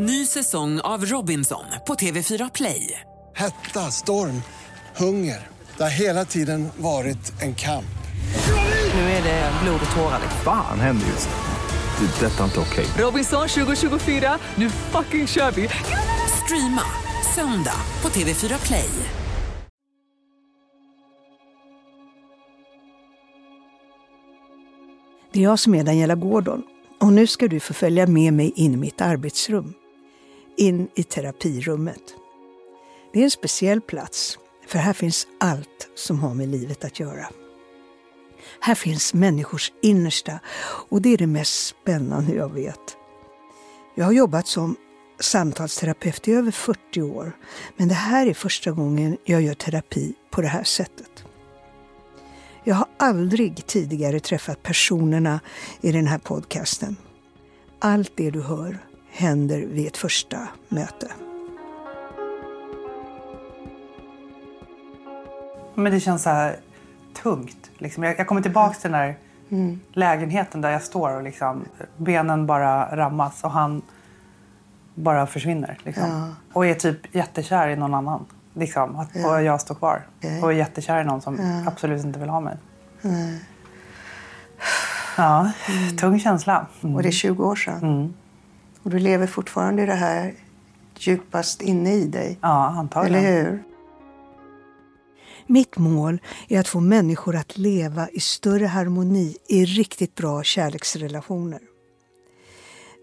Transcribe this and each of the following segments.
Ny säsong av Robinson på TV4 Play. Hetta, storm, hunger. Det har hela tiden varit en kamp. Nu är det blod och tårar. Fan händer just nu. Det. är Detta är inte okej. Robinson 2024, nu fucking kör vi! Streama söndag på TV4 Play. Det är jag som är Daniela Gordon och nu ska du få följa med mig in i mitt arbetsrum. In i terapirummet. Det är en speciell plats, för här finns allt som har med livet att göra. Här finns människors innersta och det är det mest spännande jag vet. Jag har jobbat som samtalsterapeut i över 40 år, men det här är första gången jag gör terapi på det här sättet. Jag har aldrig tidigare träffat personerna i den här podcasten. Allt det du hör händer vid ett första möte. Men det känns så här tungt. Liksom. Jag, jag kommer tillbaka till den där Mm. lägenheten där jag står och liksom, benen bara rammas och han bara försvinner. Liksom. Och är typ jättekär i någon annan. Liksom. Att, Och jag står kvar. Okej. Och är jättekär i någon som absolut inte vill ha mig. Ja, tung känsla. Och det är 20 år sedan. Och du lever fortfarande i det här djupast inne i dig. Ja, antagligen. Eller hur? Mitt mål är att få människor att leva i större harmoni i riktigt bra kärleksrelationer.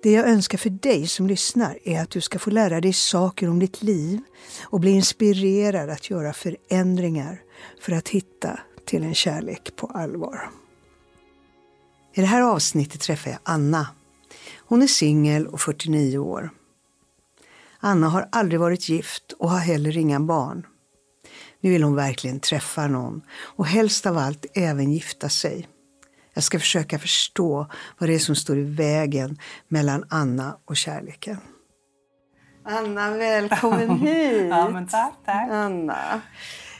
Det jag önskar för dig som lyssnar är att du ska få lära dig saker om ditt liv och bli inspirerad att göra förändringar för att hitta till en kärlek på allvar. I det här avsnittet träffar jag Anna. Hon är singel och 49 år. Anna har aldrig varit gift och har heller inga barn. Nu vill hon verkligen träffa någon och helst av allt även gifta sig. Jag ska försöka förstå vad det är som står i vägen mellan Anna och kärleken. Anna, välkommen hit! Ja, men tack, tack. Anna.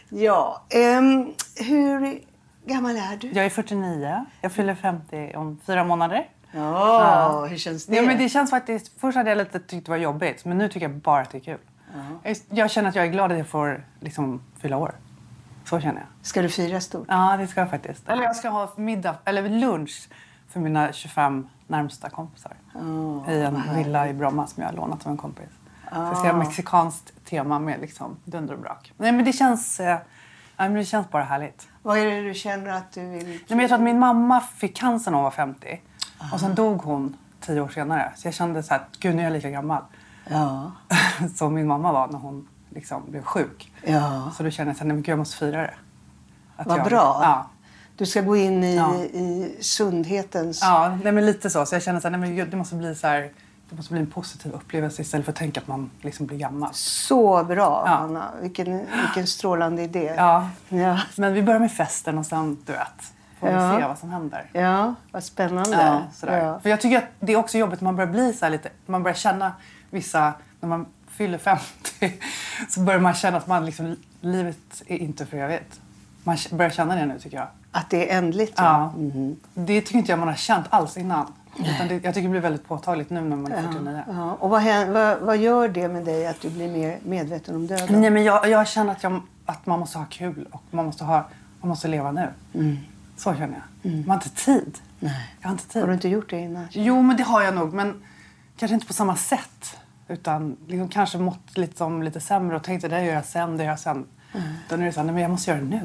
Ja, ehm, hur gammal är du? Jag är 49. Jag fyller 50 om fyra månader. Ja, hur känns det? Ja, men det känns faktiskt, först hade jag lite tyckt det var jobbigt, men nu tycker jag bara att det är kul. Jag, jag känner att jag är glad att jag får liksom, fylla år. Så känner jag. Ska du fira stort? Ja, det ska jag faktiskt. Eller jag ska ha middag, eller lunch för mina 25 närmsta kompisar. I en villa i Bromma som jag har lånat av en kompis. Så jag ska ha mexikanskt tema med liksom dunder och brak. Nej, men det känns, eh, men det känns bara härligt. Vad är det du känner att du vill... Nej, men jag tror att min mamma fick cancer när hon var 50. Och sen dog hon tio år senare. Så jag kände så här, gud nu är jag lika gammal. Ja. som min mamma var när hon liksom blev sjuk. ja. Så då kände jag att men gud, jag måste fira det. Att Vad jag, bra. Ja, Du ska gå in i, Ja. i sundhetens... ja nej, men lite så. Så jag kände att nej, men gud, det måste bli så här, det måste bli en positiv upplevelse istället för att tänka att man liksom blir gammal. Så bra, Ja. Anna. Vilken, vilken strålande idé. Ja. Ja. Men vi börjar med festen och sen, du vet, får Ja. vi se vad som händer. ja, vad spännande. Ja, sådär. Ja. För jag tycker att det är också jobbigt när man börjar bli så lite, man börjar känna vissa, när man fyller 50 så börjar man känna att man liksom, livet är inte för evigt. Man börjar känna det nu tycker jag. Att det är ändligt. Ja. Det tycker inte jag man har känt alls innan. Utan det, jag tycker det blir väldigt påtagligt nu när man är 49. Ja. Och vad, vad, vad gör det med dig att du blir mer medveten om döden? Nej, men jag, jag känner att, jag, att man måste ha kul och man måste, ha, man måste leva nu. Så känner jag. Man har inte tid. Nej. Jag har inte tid. Har du inte gjort det innan? Jo, men det har jag nog. Men kanske inte på samma sätt. Utan liksom kanske mått lite, som lite sämre och tänkte det gör jag sen, det gör jag sen. Då är det så här, nej men jag måste göra det nu.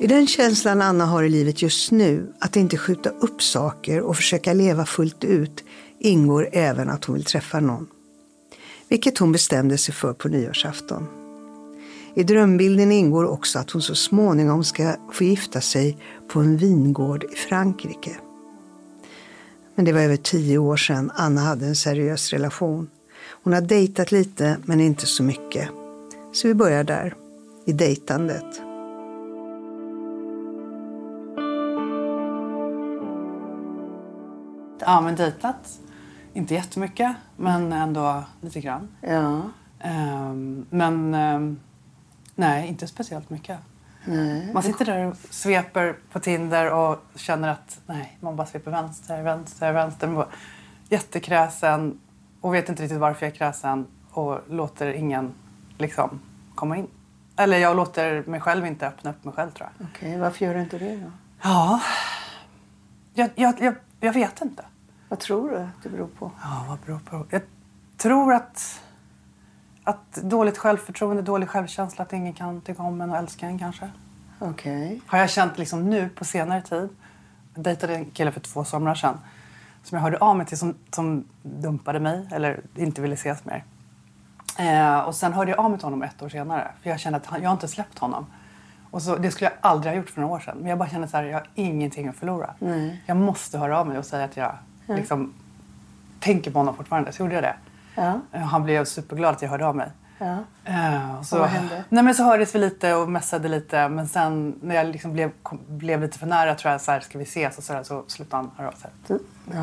I den känslan Anna har i livet just nu, att inte skjuta upp saker och försöka leva fullt ut, ingår även att hon vill träffa någon. Vilket hon bestämde sig för på nyårsafton. I drömbilden ingår också att hon så småningom ska få gifta sig på en vingård i Frankrike. Men det var över tio år sedan Anna hade en seriös relation. Hon har dejtat lite, men inte så mycket. Så vi börjar där, i dejtandet. Ja, men dejtat. Inte jättemycket, men ändå lite grann. Ja. Ehm, men ehm, nej, inte speciellt mycket. Man sitter där och sveper på Tinder och känner att nej, man bara sveper vänster, vänster, vänster. Jättekräsen och vet inte riktigt varför jag är kräsen och låter ingen liksom komma in. Eller jag låter mig själv inte öppna upp mig själv tror jag. Okej, varför gör du inte det då? Ja, jag, jag, jag, jag vet inte. Vad tror du att det beror på? Ja, vad beror på? Jag tror att, att dåligt självförtroende, dålig självkänsla, att ingen kan tycka om en och älska en kanske. Okej. Har jag känt liksom nu på senare tid. Jag dejtade en kille för två somrar sedan som jag hörde av mig till som, som dumpade mig eller inte ville ses mer. Eh, och sen hörde jag av mig till honom ett år senare för jag kände att han, jag inte släppt honom. Och så, det skulle jag aldrig ha gjort för några år sedan. Men jag bara kände så här, jag har ingenting att förlora. Jag måste höra av mig och säga att jag liksom, tänker på honom fortfarande. Så gjorde jag det. Ja. Eh, Han blev superglad att jag hörde av mig. Ja. Och så, Och vad hände? Nej, men så hördes vi lite och messade lite. Men sen när jag liksom blev, kom, blev lite för nära tror jag så här, ska vi ses? Och så, där, så slutade han höra av sig.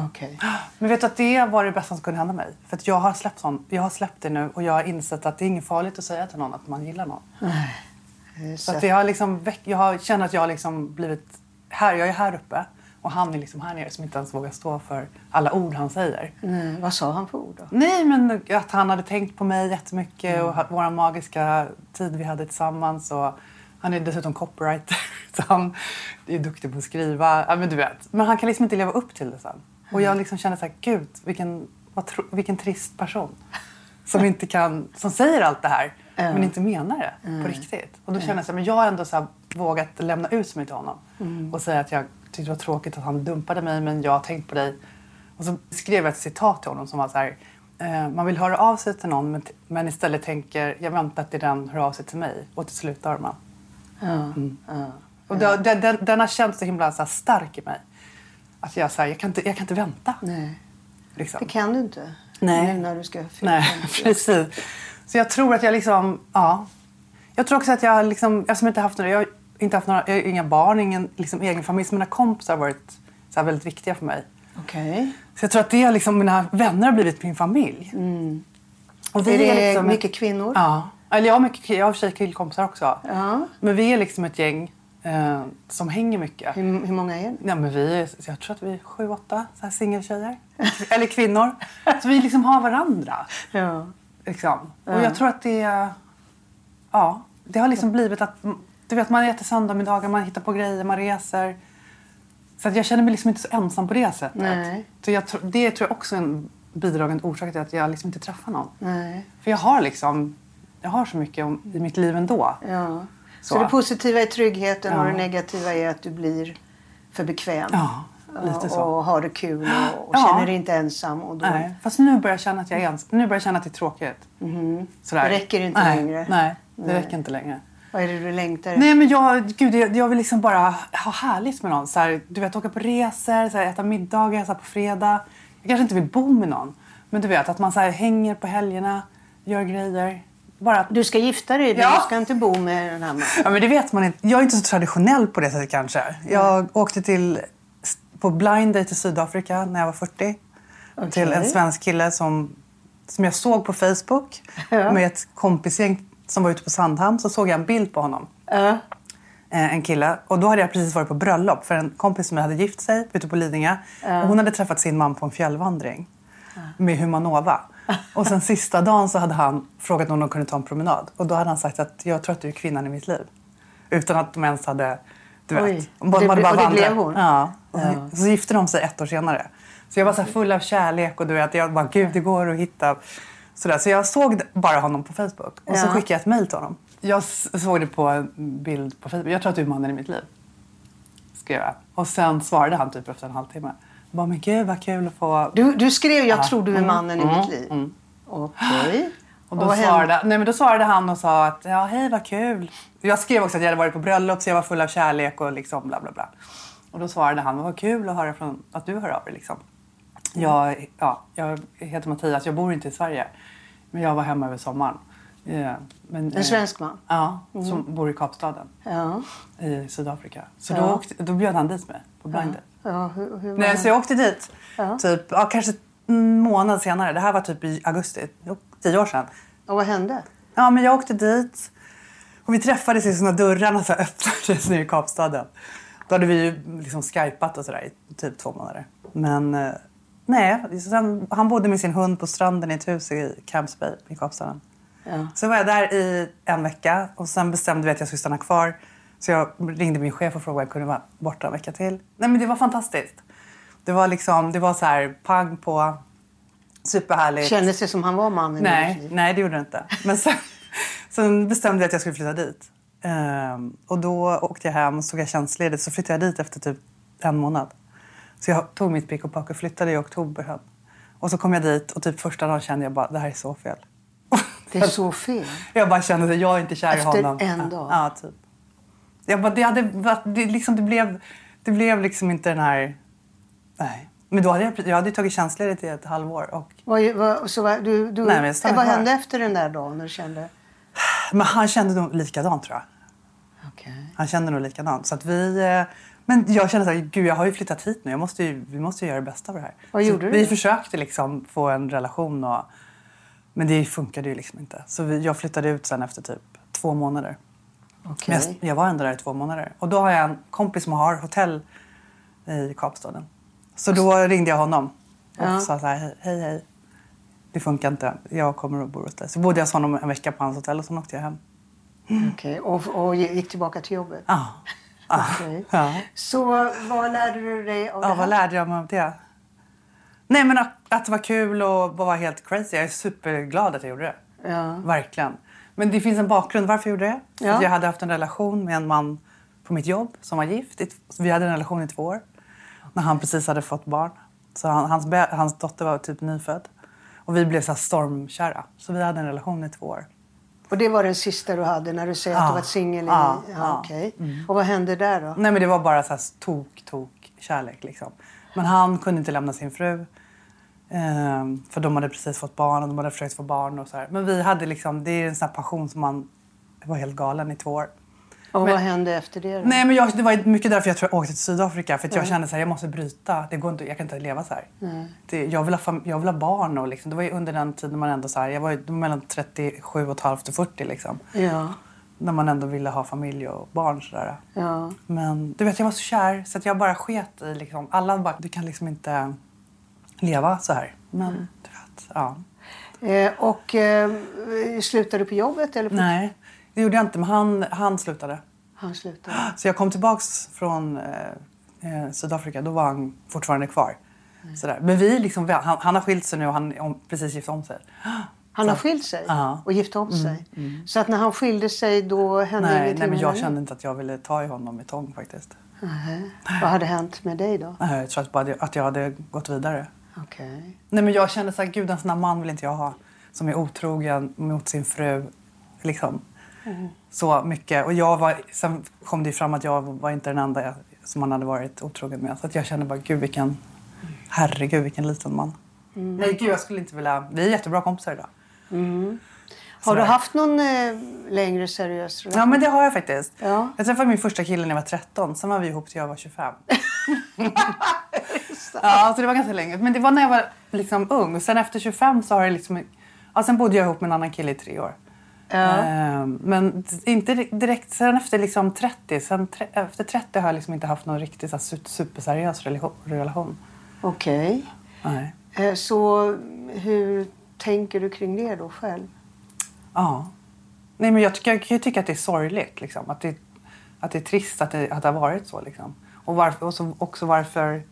Okej. Men vet du att det var det bästa som kunde hända mig? För att jag har släppt, sån, jag har släppt det nu och jag har insett att det är inget farligt att säga till någon att man gillar någon. Så att jag, har liksom jag har, känner att jag har liksom blivit här. Jag är här uppe och han är liksom här nere som inte ens vågar stå för alla ord han säger. Nej, vad sa han för ord då? Nej, men att han hade tänkt på mig jättemycket och ha- vår magiska tid vi hade tillsammans. Och han är dessutom copywriter, så han är duktig på att skriva. Ja, men du vet. Men han kan liksom inte leva upp till det sen. Och jag liksom känner så här, gud, vilken, vad tro, vilken trist person. Som inte kan, som säger allt det här, men inte menar det på riktigt. Och då känner jag så här, men jag har ändå så här vågat lämna ut mig till honom. Och säga att jag tyckte det var tråkigt att han dumpade mig, men jag har tänkt på dig. Och så skrev jag ett citat till honom som var så här. Eh, man vill höra av sig till någon men, istället tänker jag väntar till den hör av sig till mig. Och till slut dör man. Mm. Ja. Och då, den, den, den har känts så himla så här, stark i mig. Att jag, så här, jag, kan inte, jag kan inte vänta. Nej, Liksom. det kan du inte. Nej. Nu när du ska fylla Nej, 50. precis. Så jag tror att jag liksom, ja. Jag tror också att jag liksom, eftersom jag inte haft några, jag inte haft några, inga barn, ingen liksom, egen familj. Så mina kompisar har varit så här, väldigt viktiga för mig. Okej. Så jag tror att det är liksom, mina vänner har blivit min familj. Och Är det liksom mycket kvinnor? Ja. Eller jag har, mycket, jag har i och killkompisar också. Ja. Men vi är liksom ett gäng eh, som hänger mycket. Hur, hur många är ni? Ja, men vi är, jag tror att vi är sju, åtta så här singeltjejer. Eller kvinnor. Så vi liksom har varandra. Ja. Liksom. Och jag tror att det... Ja, det har liksom blivit att... Du vet, man äter söndagsmiddagar, man hittar på grejer, man reser. Så att jag känner mig liksom inte så ensam på det sättet. Nej. Så jag, det tror jag också är en bidragande orsak till att jag liksom inte träffar någon. Nej. För jag har liksom... Jag har så mycket om, i mitt liv ändå. Ja. Så. Så. det positiva är tryggheten och Ja. det negativa är att du blir för bekväm. Ja, lite så. Och har det kul och, och Ja. känner dig inte ensam. Och då, Nej, fast nu börjar jag känna att jag är ens, Nu börjar jag känna att det är tråkigt. Sådär. Det räcker inte nej, längre. Nej, det Nej. räcker inte längre. Vad är det du längtar Nej men jag, gud, jag, jag vill liksom bara ha härligt med någon. Så här, du vet åka på resor, så här, äta middagar så här, på fredag. Jag kanske inte vill bo med någon. Men du vet att man så hänger på helgerna, gör grejer. Bara Du ska gifta dig, Ja. du ska inte bo med den här mannen. ja men det vet man inte. Jag är inte så traditionell på det sättet kanske. Jag åkte till, på blind date till Sydafrika när jag var 40. Till en svensk kille som, som jag såg på Facebook Ja. med ett kompisgäng som var ute på Sandhamn. Så såg jag en bild på honom. Eh, en kille. Och då hade jag precis varit på bröllop för en kompis som hade gift sig ute på Lidingö. Och hon hade träffat sin man på en fjällvandring med Humanova. Och sen sista dagen så hade han frågat om de kunde ta en promenad. Och då hade han sagt att jag tror att du är kvinnan i mitt liv. Utan att de ens hade, du Oj. vet. Och det- och det blev hon? Ja. Och så, Ja. så gifte de sig ett år senare. Så jag var så full av kärlek och du vet, jag bara gud det går att hitta. Sådär. Så jag såg bara honom på Facebook och så Ja. skickade jag ett mejl till honom. Jag såg det på en bild på Facebook. Jag tror att du är mannen i mitt liv. Skrev jag. Och sen svarade han typ efter en halvtimme. Jag bara, men gud vad kul att få... Du, du skrev jag Ja. tror du är Mm, mannen i mm, mitt liv. Okej. Och då hände? svarade, nej, men då svarade han och sa att ja, hej vad kul. Jag skrev också att jag hade varit på bröllop så jag var full av kärlek och liksom bla bla bla. Och då svarade han, vad kul att höra från, att du hör av dig liksom. Jag, ja, jag heter Mattias, jag bor inte i Sverige. Men jag var hemma över sommaren. Eh, Men, En svensk man? Ja, som bor i Kapstaden Ja. i Sydafrika. Så Ja. då, åkte, då bjöd han dit mig på blind date. ja hur, hur Nej, så jag åkte dit Ja. typ, ja, kanske en månad senare. Det här var typ i augusti, tio år sedan. Och vad hände? Ja, men jag åkte dit Och vi träffades i när dörrarna så öppnades nere i Kapstaden. Då hade vi ju liksom skypat och sådär i typ två månader. Men eh, nej, sen, han bodde med sin hund på stranden i ett hus i Camps Bay i Kapstaden. Ja. Så var jag där i en vecka och sen bestämde vi att jag skulle stanna kvar. Så jag ringde min chef och frågade om jag kunde vara borta en vecka till. Nej men det var fantastiskt. Det var liksom, det var så här pang på, superhärligt. Kändes det som han var mannen Nej, nej det gjorde det inte. Men sen, sen bestämde jag att jag skulle flytta dit. Ehm, och då åkte jag hem och så tog jag tjänstledigt. Så flyttade jag dit efter typ en månad. Så jag tog mitt pick och pack och flyttade i oktober hem. Och så kom jag dit och typ första dagen kände jag bara det här är så fel. Det är så fel. Jag bara kände att jag är inte kär Efter i honom. en dag? Ja, typ. Jag bara, det, hade, det, liksom, det, blev, det blev liksom inte den här... Nej. Men då hade jag, jag hade tagit tjänstledigt i ett halvår. Och, Vad, vad, så vad, du, du, Nej, vad hände efter den där dagen när du kände... men han kände nog likadant tror jag. Okej. Han kände nog likadant. Så att vi... Men jag kände så här, gud jag har ju flyttat hit nu. Jag måste ju, vi måste ju göra det bästa av det här. Vad så gjorde du Vi försökte liksom få en relation och... Men det funkade ju liksom inte. Så vi, jag flyttade ut sen efter typ två månader. Okej. Men jag, jag var ändå där i två månader. Och då har jag en kompis som har hotell i Kapstaden. Så då ringde jag honom och Ja. sa så här, hej, hej, hej. Det funkar inte. Jag kommer att bo hos dig. Så bodde jag hos honom en vecka på hans hotell och sen åkte jag hem. Okej. Och, och gick tillbaka till jobbet? Ja. Ja. Okej. Ja. Så vad lärde du dig av det Ja, vad lärde jag mig av det? Nej, men att, att det var kul och var helt crazy. Jag är superglad att jag gjorde det. Ja. Verkligen. Men det finns en bakgrund varför jag gjorde det. Ja. Jag hade haft en relation med en man på mitt jobb som var gift. Vi hade en relation i två år. När han precis hade fått barn. Så han, hans, hans dotter var typ nyfödd. Och vi blev så stormkära. Så vi hade en relation i två år. Och det var den sista du hade när du säger att Ja. du var singel? i- Ja, Ja, ja. okej. Och vad hände där då? Nej men det var bara så här tok, tok kärlek liksom. Men han kunde inte lämna sin fru. Ehm, för de hade precis fått barn och de hade försökt få barn och så här. Men vi hade liksom, det är en sån passion som man var helt galen i två år. Och Men- vad hände efter det då? Nej men jag, det var mycket därför jag tror jag åkte till Sydafrika. För att jag kände så här, jag måste bryta. Det går inte, jag kan inte leva så här. Det, jag, vill ha jag vill ha barn och liksom, det var ju under den tiden man ändå så här, jag var mellan 37 och halvt och 40 liksom. Ja, När man ändå ville ha familj och barn sådär. ja. Men du vet, jag var så kär så att jag bara sket i liksom. Alla bara, du kan liksom inte leva så här. Men du vet, ja. Eh, och eh, slutade du på jobbet? Eller på... Nej, det gjorde jag inte. Men han, han slutade. Han slutade. Så jag kom tillbaks från eh, eh, Sydafrika. Då var han fortfarande kvar. Sådär. Men vi liksom, han, han har skilt sig nu och han om, precis gift om sig. Han har skilt sig. Mm, och gift om sig. Så att när han skilde sig då hände Nej, ingenting nej, men jag henne? kände inte att jag ville ta i honom med tång faktiskt. Nej. Vad hade hänt med dig då? Nej, Jag tror att, bara, att jag hade gått vidare. Okej. Nej, men jag kände så här, gud en sån här man vill inte jag ha. Som är otrogen mot sin fru. Liksom. Så mycket. Och jag var, sen kom det fram att jag var inte den enda som han hade varit otrogen med. Så att jag kände bara, gud vilken, herregud vilken liten man. Nej gud jag skulle inte vilja, vi är jättebra kompisar idag. Har du haft någon eh, längre seriös relation? Ja men det har jag faktiskt. Ja. Jag träffade min första kille när jag var 13, sen var vi ihop till jag var 25. ja, så det var ganska länge. Men det var när jag var liksom ung. Och sen efter 25 så har det liksom... Ja, sen bodde jag ihop med en annan kille i tre år. Ja. Ehm, men inte direkt, sen efter liksom 30, sen tre, efter 30 har jag liksom inte haft någon riktigt så superseriös relation. Okej. Nej. Eh, så hur tänker du kring det då själv? Ja. Nej, men jag, tycker, jag kan ju tycka att det är sorgligt. Liksom. Att, det, att det är trist att det, att det har varit så. Liksom. Och, varför, och så, också varför.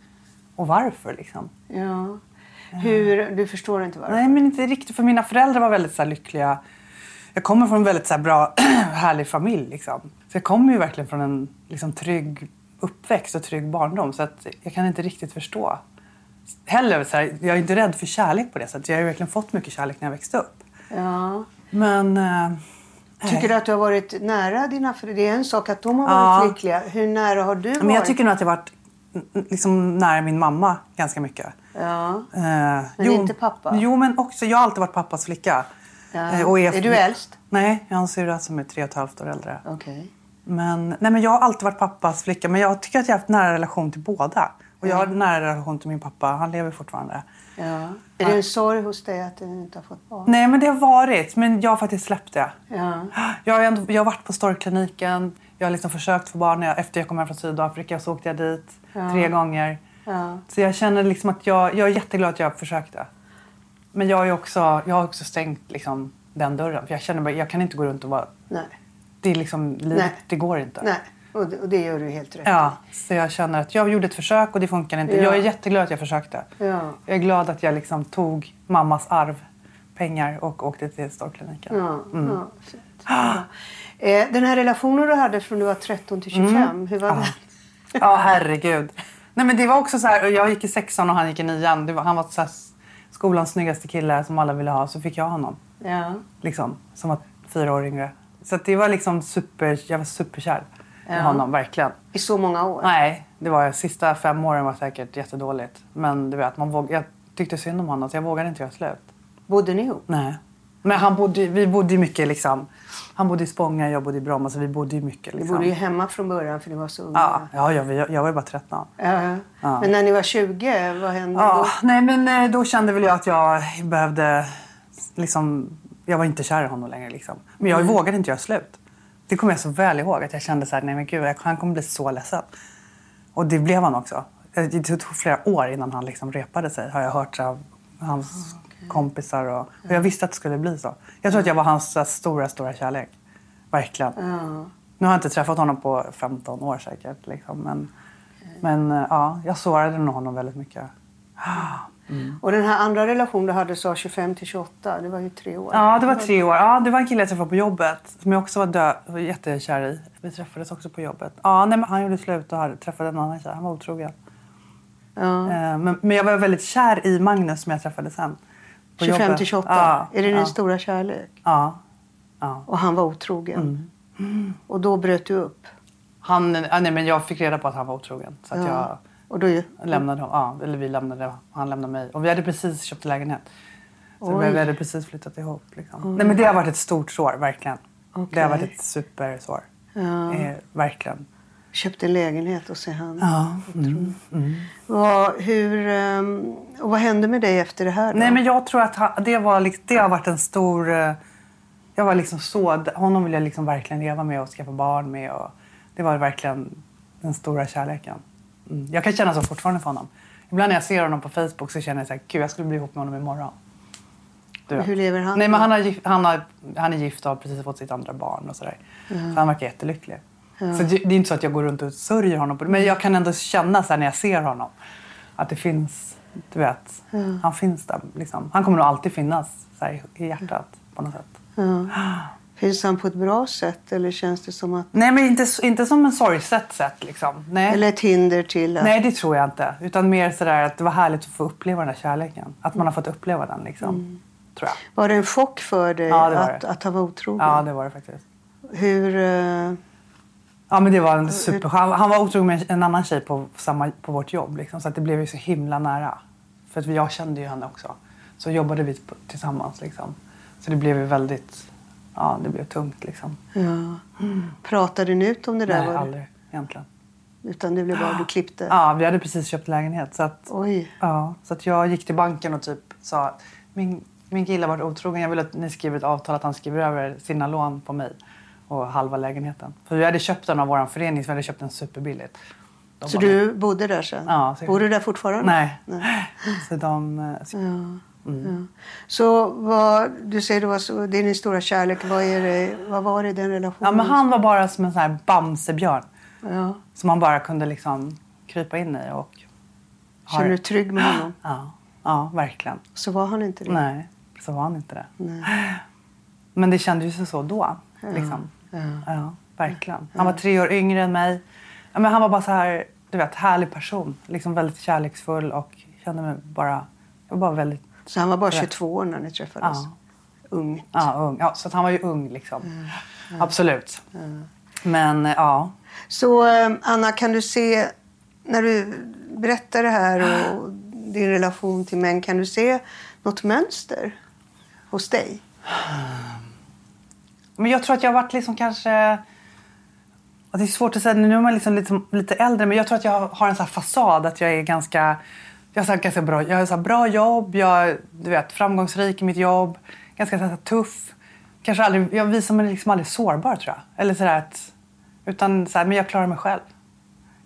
Och varför liksom. Ja. Hur, du förstår inte varför? Nej, men inte riktigt. För mina föräldrar var väldigt så lyckliga. Jag kommer från en väldigt så här, bra, härlig familj. Liksom. Så jag kommer ju verkligen från en liksom, trygg uppväxt och trygg barndom. Så att jag kan inte riktigt förstå. Heller, så här, jag är inte rädd för kärlek på det sättet. Jag har verkligen fått mycket kärlek när jag växte upp. Ja. Men... Eh, Tycker du att du har varit nära dina föräldrar? Det är en sak att de har Ja. varit lyckliga. Hur nära har du varit? Men jag tycker nog att jag har varit liksom, nära min mamma ganska mycket. Ja. Eh, Men inte pappa? Jo, men också. Jag har alltid varit pappas flicka. Ja. Eh, och Är du äldst? Nej, jag har en syrra som är tre och ett halvt år äldre. Okej. Men, nej, men jag har alltid varit pappas flicka. Men jag tycker att jag har haft nära relation till båda. Och jag har en nära relation till min pappa. Han lever fortfarande. Ja. Är det en sorg hos dig att du inte har fått barn? Nej, men det har varit. Men jag har faktiskt släppt det. Ja. Jag har, ändå, jag har varit på storkliniken. Jag har liksom försökt få barn jag, efter jag kom hem från Sydafrika. Så åkte jag dit tre gånger. Ja. Så jag känner liksom att jag, jag är jätteglad att jag försökte. Men jag, är också, jag har också stängt liksom den dörren. För jag känner bara, jag kan inte gå runt och vara... Nej. Det är liksom, livet, Nej. det går inte. Nej. Och det, och det gör du helt rätt Ja, så jag känner att jag gjorde ett försök och det funkar inte. Ja. Jag är jätteglad att jag försökte. Ja. Jag är glad att jag liksom tog mammas arv, pengar och åkte till storkliniken. Ja, Mm. ja. Eh, Den här relationen du hade från du var 13 till 25, hur var Mm. Ja. den? Ja, herregud. Nej, men det var också så här, jag gick i sexan och han gick i nian. Var, han var så skolans snyggaste kille som alla ville ha, så fick jag honom. Ja. Liksom, som var fyra år yngre. Så det var liksom super, jag var superkär i Ja. honom, verkligen. I så många år? Nej, det var sista fem åren var säkert jättedåligt. Men du vet, man våg, jag tyckte synd om honom så jag vågade inte göra slut. Bodde ni ihop? Nej. Men han bodde, vi bodde ju mycket liksom. Han bodde i Spånga, jag bodde i Bromma så vi bodde ju mycket Ni liksom. bodde ju hemma från början för ni var så unga. Ja, ja jag, jag, jag var ju bara 13. Ja. Ja. Men när ni var 20, vad hände Ja, då? nej men eh, då kände väl jag att jag behövde liksom, jag var inte kär i honom längre liksom. Men jag vågade inte göra slut. Det kommer jag så väl ihåg att jag kände så här, nej men gud, han kommer bli så ledsen. Och det blev han också. Det tog flera år innan han liksom repade sig har jag hört av hans kompisar. Och, och jag visste att det skulle bli så. Jag tror att jag var hans här, stora, stora kärlek. Verkligen. Nu har jag inte träffat honom på 15 år säkert. Liksom. Men, men eh, ja, jag sårade nog honom väldigt mycket. Och den här andra relationen du hade sa 25 till 28, det var ju tre år. Ja, det var tre år. Ja, det var en kille jag träffade på jobbet som jag också var dö- var jättekär i. Vi träffades också på jobbet. Ja, nej, men han gjorde slut och träffade en annan tjej. Han var otrogen. Ja. Eh, Men, men jag var väldigt kär i Magnus som jag träffade sen. På 25 jobbet. till 28, Ja, är det din ja, stora kärlek? Ja. ja. Och han var otrogen. Mm. Och då bröt du upp? Han, nej, men jag fick reda på att han var otrogen. Så att Ja. Och då, jag lämnade honom. Ja, eller vi lämnade Han lämnade mig. Och vi hade precis köpt lägenhet. Så Oj. vi hade precis flyttat ihop. Liksom. Nej, men det har varit ett stort sår, verkligen. Det Okej. har varit ett supersår. Ja. Eh, verkligen. Köpte en lägenhet och så han. Ja. Mm. Vad, hur, ehm, och vad hände med dig efter det här då? Nej, men jag tror att det, var, det har varit en stor... eh, Jag var liksom så... Honom vill jag liksom verkligen leva med och skaffa barn med. Och det var verkligen den stora kärleken. Mm. Jag kan känna så fortfarande för honom. Ibland när jag ser honom på Facebook så känner jag så här, gud jag skulle bli ihop med honom imorgon. Du. Hur lever han Nej, men han, har, han, har, han är gift och har precis fått sitt andra barn och sådär. Så han verkar jättelycklig. Så det, det är inte så att jag går runt och sörjer honom. Men jag kan ändå känna så när jag ser honom att det finns, du vet, han finns där. Liksom. Han kommer nog alltid finnas här, i hjärtat på något sätt. Ja. Finns han på ett bra sätt eller känns det som att... Nej, men inte, inte som en sorgset sätt liksom. Nej. Eller ett hinder till att... Nej, det tror jag inte. Utan mer sådär att det var härligt att få uppleva den här kärleken. Att man har fått uppleva den liksom. Tror jag. Var det en chock för dig Ja, att, att han var otrogen? Ja, det var det faktiskt. Hur... eh, Ja, men det var en super... Han, han var otrogen med en annan tjej på, samma, på vårt jobb. Liksom, så att det blev ju så himla nära. För att jag kände ju henne också. Så jobbade vi tillsammans. Liksom. Så det blev ju väldigt... Ja, det blev tungt liksom. ja. Pratade ni ut om det där? Nej, var aldrig egentligen. Utan det blev bara du klippte? Ja, vi hade precis köpt lägenhet. Så att, Oj. ja, så att jag gick till banken och typ sa min, min kille har varit otrogen. Jag vill att ni skriver ett avtal att han skriver över sina lån på mig och halva lägenheten. För vi hade köpt den av vår förening så vi hade köpt den superbilligt. De Så bara, du bodde där sen? Ja, så- Bor du där fortfarande? Nej. Nej. Så de... eh, Så, Ja. Ja. Så vad, du säger det var så, det är din stora kärlek. Vad, är det, vad var det i den relationen? ja, men han var bara som en sån här bamsebjörn. Ja. Som man bara kunde liksom krypa in i och... ha Känner du dig trygg med honom? Ja, ja, verkligen. Så var han inte det? Nej, så var han inte det. Nej. Men det kändes ju så då. Liksom. Ja. Ja, verkligen. Han var tre år yngre än mig. Ja, men han var bara så här, du vet, härlig person. Liksom väldigt kärleksfull och kände mig bara... Jag var bara väldigt... Så han var bara Rätt. 22 år när ni träffades? Ja. Ung. Ja, ung. Ja, så han var ju ung liksom. Absolut. Men eh, ja. Så eh, Anna, kan du se, när du berättar det här och din relation till män, kan du se något mönster hos dig? Men jag tror att jag har varit liksom kanske... Det är svårt att säga, nu är man liksom lite, lite äldre men jag tror att jag har en sån fasad att jag är ganska, jag har så ganska bra, jag har så bra jobb, jag är du vet, framgångsrik i mitt jobb, ganska så tuff. Kanske aldrig, jag visar mig liksom aldrig sårbar tror jag. Eller sådär att, utan så här, men jag klarar mig själv.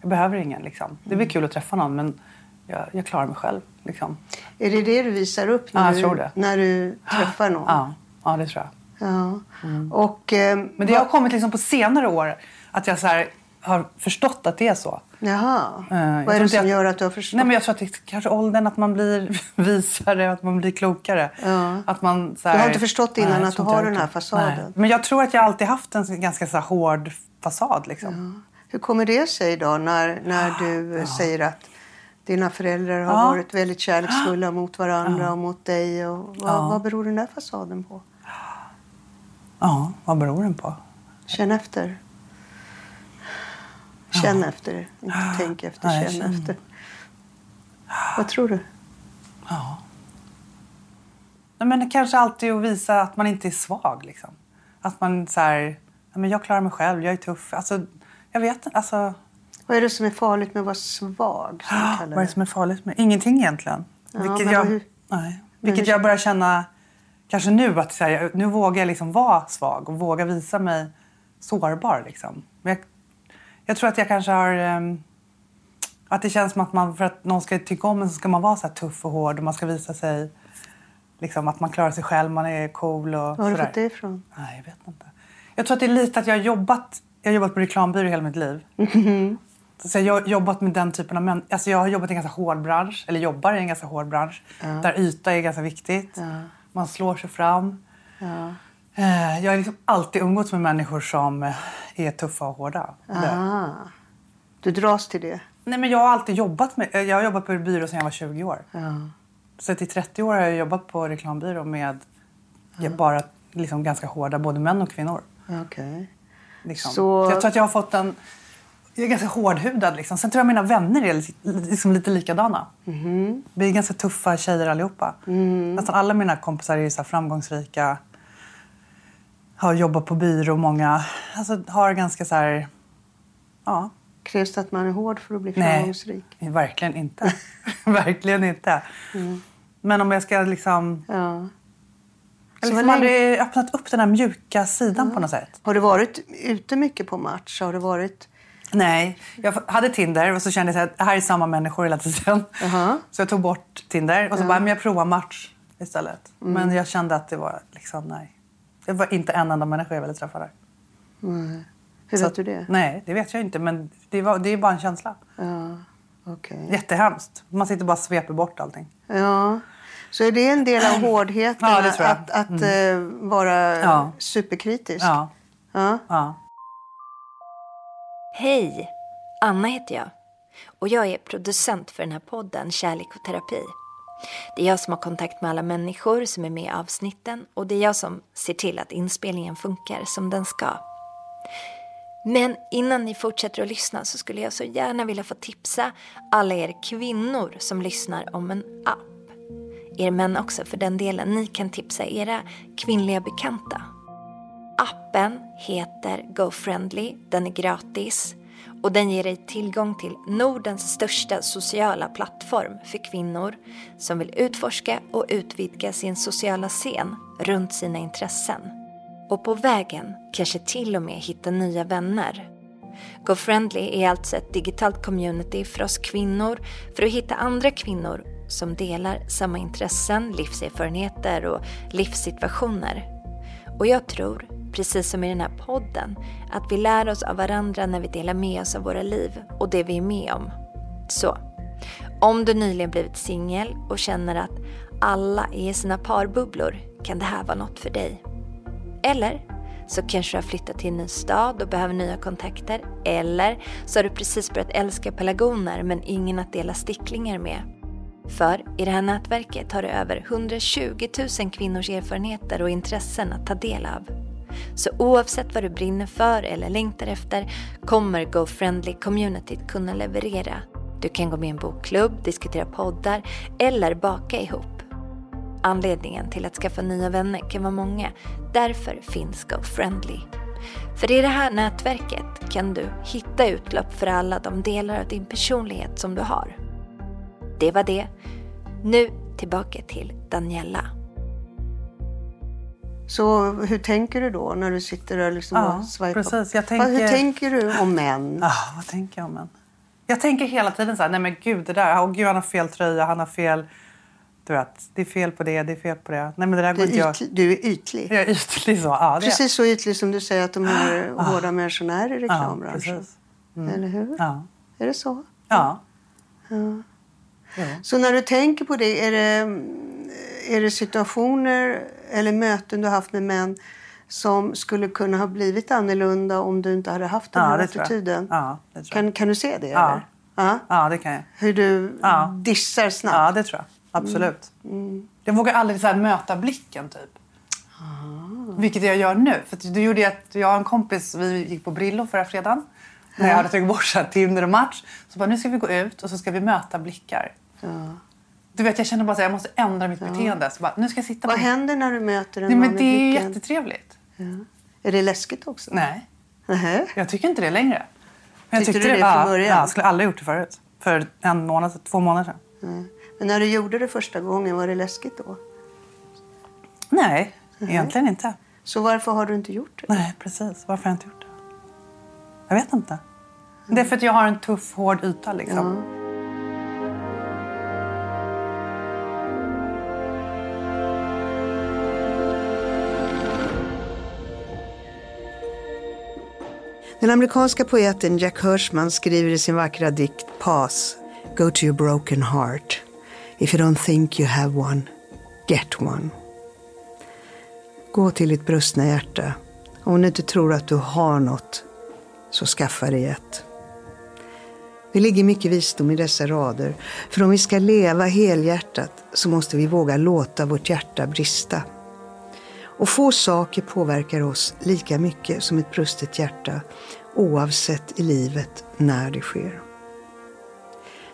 Jag behöver ingen liksom. Det blir kul att träffa någon men jag, jag klarar mig själv liksom. Är det det du visar upp när, Ja, du, när du träffar någon? Ja, ja det tror jag. Ja. Och, eh, Men det har kommit liksom på senare år att jag så här, har förstått att det är så. Jaha. Jag Vad är det som jag- gör att du har förstått? Nej, men jag tror att det är kanske åldern, att man blir visare, att man blir klokare. Ja. Att man, så Du har inte förstått innan jag att du har den här fasaden? Nej. Men jag tror att jag alltid haft en ganska så här hård fasad. Liksom. Hur kommer det sig då när, när du eh, säger att dina föräldrar har Ja. varit väldigt kärleksfulla mot varandra och mot dig? Och vad, Ja. vad beror den där fasaden på? Ja, vad beror den på? Känn efter. Känn efter, inte tänk efter. Nej, känn efter. Vad tror du? Nej, men det kanske alltid att visa att man inte är svag. Liksom. Att man så här, "Nej, men jag klarar mig själv, jag är tuff. Alltså, jag vet inte. Alltså, Vad är det som är farligt med att vara svag? Som kallar vad är det som är farligt med Ingenting egentligen. Ja, vilket jag, hur- nej, vilket jag börjar känna kanske nu. att så här, Nu vågar jag liksom vara svag och våga visa mig sårbar. Liksom. Men jag, jag tror att jag kanske har... ehm, att det känns som att man, för att någon ska tycka om en så ska man vara så här tuff och hård och man ska visa sig liksom, att man klarar sig själv, man är cool och Var har du fått det ifrån? Nej, jag vet inte. Jag tror att det är lite att jag har jobbat, jag har jobbat på reklambyrå hela mitt liv. Så jag har jobbat med den typen av män. Alltså jag har jobbat i en ganska hård bransch, eller jobbar i en ganska hård bransch. Där yta är ganska viktigt. Man slår sig fram. Eh, Jag har liksom alltid umgåtts med människor som eh, är tuffa och hårda. Ah. Du dras till det? Nej, men jag har alltid jobbat med, eh, jag har jobbat på byrå sedan jag var 20 år. Ja. Så i 30 år har jag jobbat på reklambyrå med bara liksom ganska hårda, både män och kvinnor. Okej. Liksom. Så- Jag tror att jag har fått en... Jag är ganska hårdhudad. Liksom. Sen tror jag mina vänner är li- liksom lite likadana. Mhm. Vi är ganska tuffa tjejer allihopa. Mm. Nästan alla mina kompisar är så framgångsrika. Har jobbat på byrå. Många alltså, har ganska så här... Ja. Krävs det att man är hård för att bli Nej, framgångsrik? verkligen inte. verkligen inte. Mm. Men om jag ska liksom... Ja. Jag har liksom aldrig öppnat upp den här mjuka sidan på något sätt. Har du varit ute mycket på match? Har du varit... Nej, jag hade Tinder och så kände jag att det här är samma människor hela tiden. Jaha. Så jag tog bort Tinder och så bara, men jag provar match istället. Mm. Men jag kände att det var liksom, nej. Det var inte en enda människa jag ville träffa där. Hur Så vet du det? Nej, det vet jag inte. Men det, var, det är bara en känsla. Ja, okej. Jättehemskt. Man sitter bara och sveper bort allting. Ja. Så är det en del av hårdheten Ja, att, att eh, vara Ja. superkritisk? Ja, Ja. ja. Hej! Anna heter jag. Och jag är producent för den här podden Kärlek och terapi. Det är jag som har kontakt med alla människor som är med i avsnitten och det är jag som ser till att inspelningen funkar som den ska. Men innan ni fortsätter att lyssna så skulle jag så gärna vilja få tipsa alla er kvinnor som lyssnar om en app. Er män också för den delen. Ni kan tipsa era kvinnliga bekanta. Appen heter GoFriendly, den är gratis och den ger dig tillgång till Nordens största sociala plattform för kvinnor som vill utforska och utvidga sin sociala scen runt sina intressen. Och på vägen kanske till och med hitta nya vänner. GoFriendly är alltså ett digitalt community för oss kvinnor för att hitta andra kvinnor som delar samma intressen, livserfarenheter och livssituationer. Och jag tror, precis som i den här podden, att vi lär oss av varandra när vi delar med oss av våra liv och det vi är med om. Så, om du nyligen blivit singel och känner att alla är i sina parbubblor kan det här vara något för dig. Eller så kanske du har flyttat till en ny stad och behöver nya kontakter. Eller så har du precis börjat älska pelargoner men ingen att dela sticklingar med. För i det här nätverket har du över 120 000 kvinnors erfarenheter och intressen att ta del av. Så oavsett vad du brinner för eller längtar efter kommer GoFriendly communityt kunna leverera. Du kan gå med i en bokklubb, diskutera poddar eller baka ihop. Anledningen till att skaffa nya vänner kan vara många. Därför finns GoFriendly. För i det här nätverket kan du hitta utlopp för alla de delar av din personlighet som du har. Det var det. Nu tillbaka till Daniela. Så hur tänker du då när du sitter där liksom Ja, och swipar? precis. Jag tänker- Hur tänker du om män? Ah, vad tänker jag om en? Jag tänker hela tiden så här, nej men gud det där, oh, gud han har fel tröja, han har fel, du vet, det är fel på det, det är fel på det. Nej men det där Du går inte är, jag. ytlig, du är ytlig. Jag är ytlig så, ja Precis så ytlig som du säger att de här hårda människorna är i Ja, reklambranschen. precis. Eller hur? Ja. Är det så? Ja. Så när du tänker på det, är det, är det situationer eller möten du har haft med män som skulle kunna ha blivit annorlunda om du inte hade haft den Ja, här attityden? Ja. Kan, kan du se det? Ja. Eller? Ja. Ja, det kan jag. Hur du Ja. dissar snabbt? Ja, det tror jag. Absolut. Mm. Jag vågar aldrig så möta blicken typ. Vilket jag gör nu. För det gjorde att jag och en kompis, vi gick på Brillo förra fredagen. När jag hade tagit bort Tinder och match. Så bara, nu ska vi gå ut och så ska vi möta blickar. Du vet, jag känner bara att jag måste ändra mitt beteende. Så bara, nu ska jag sitta Vad på... händer när du möter en Nej, man men med det är blicken? jättetrevligt. Är det läskigt också? Nej, Nähä. jag tycker inte det längre. Men jag Tyckte tyckte du det från ja, början? Ja, jag skulle aldrig gjort det förut. För en månad, två månader sedan. Nej. Men när du gjorde det första gången, var det läskigt då? Nej, egentligen inte. Så varför har du inte gjort det? Nej, precis. Varför har jag inte gjort det? Jag vet inte. Det är för att jag har en tuff, hård yta. Liksom. Den amerikanska poeten Jack Hirschman skriver i sin vackra dikt Pass, Go to your broken heart. If you don't think you have one, get one. Gå till ditt brustna hjärta. Om du inte tror att du har något, så skaffa dig ett. Det ligger mycket visdom i dessa rader, för om vi ska leva helhjärtat så måste vi våga låta vårt hjärta brista. Och få saker påverkar oss lika mycket som ett brustet hjärta, oavsett i livet när det sker.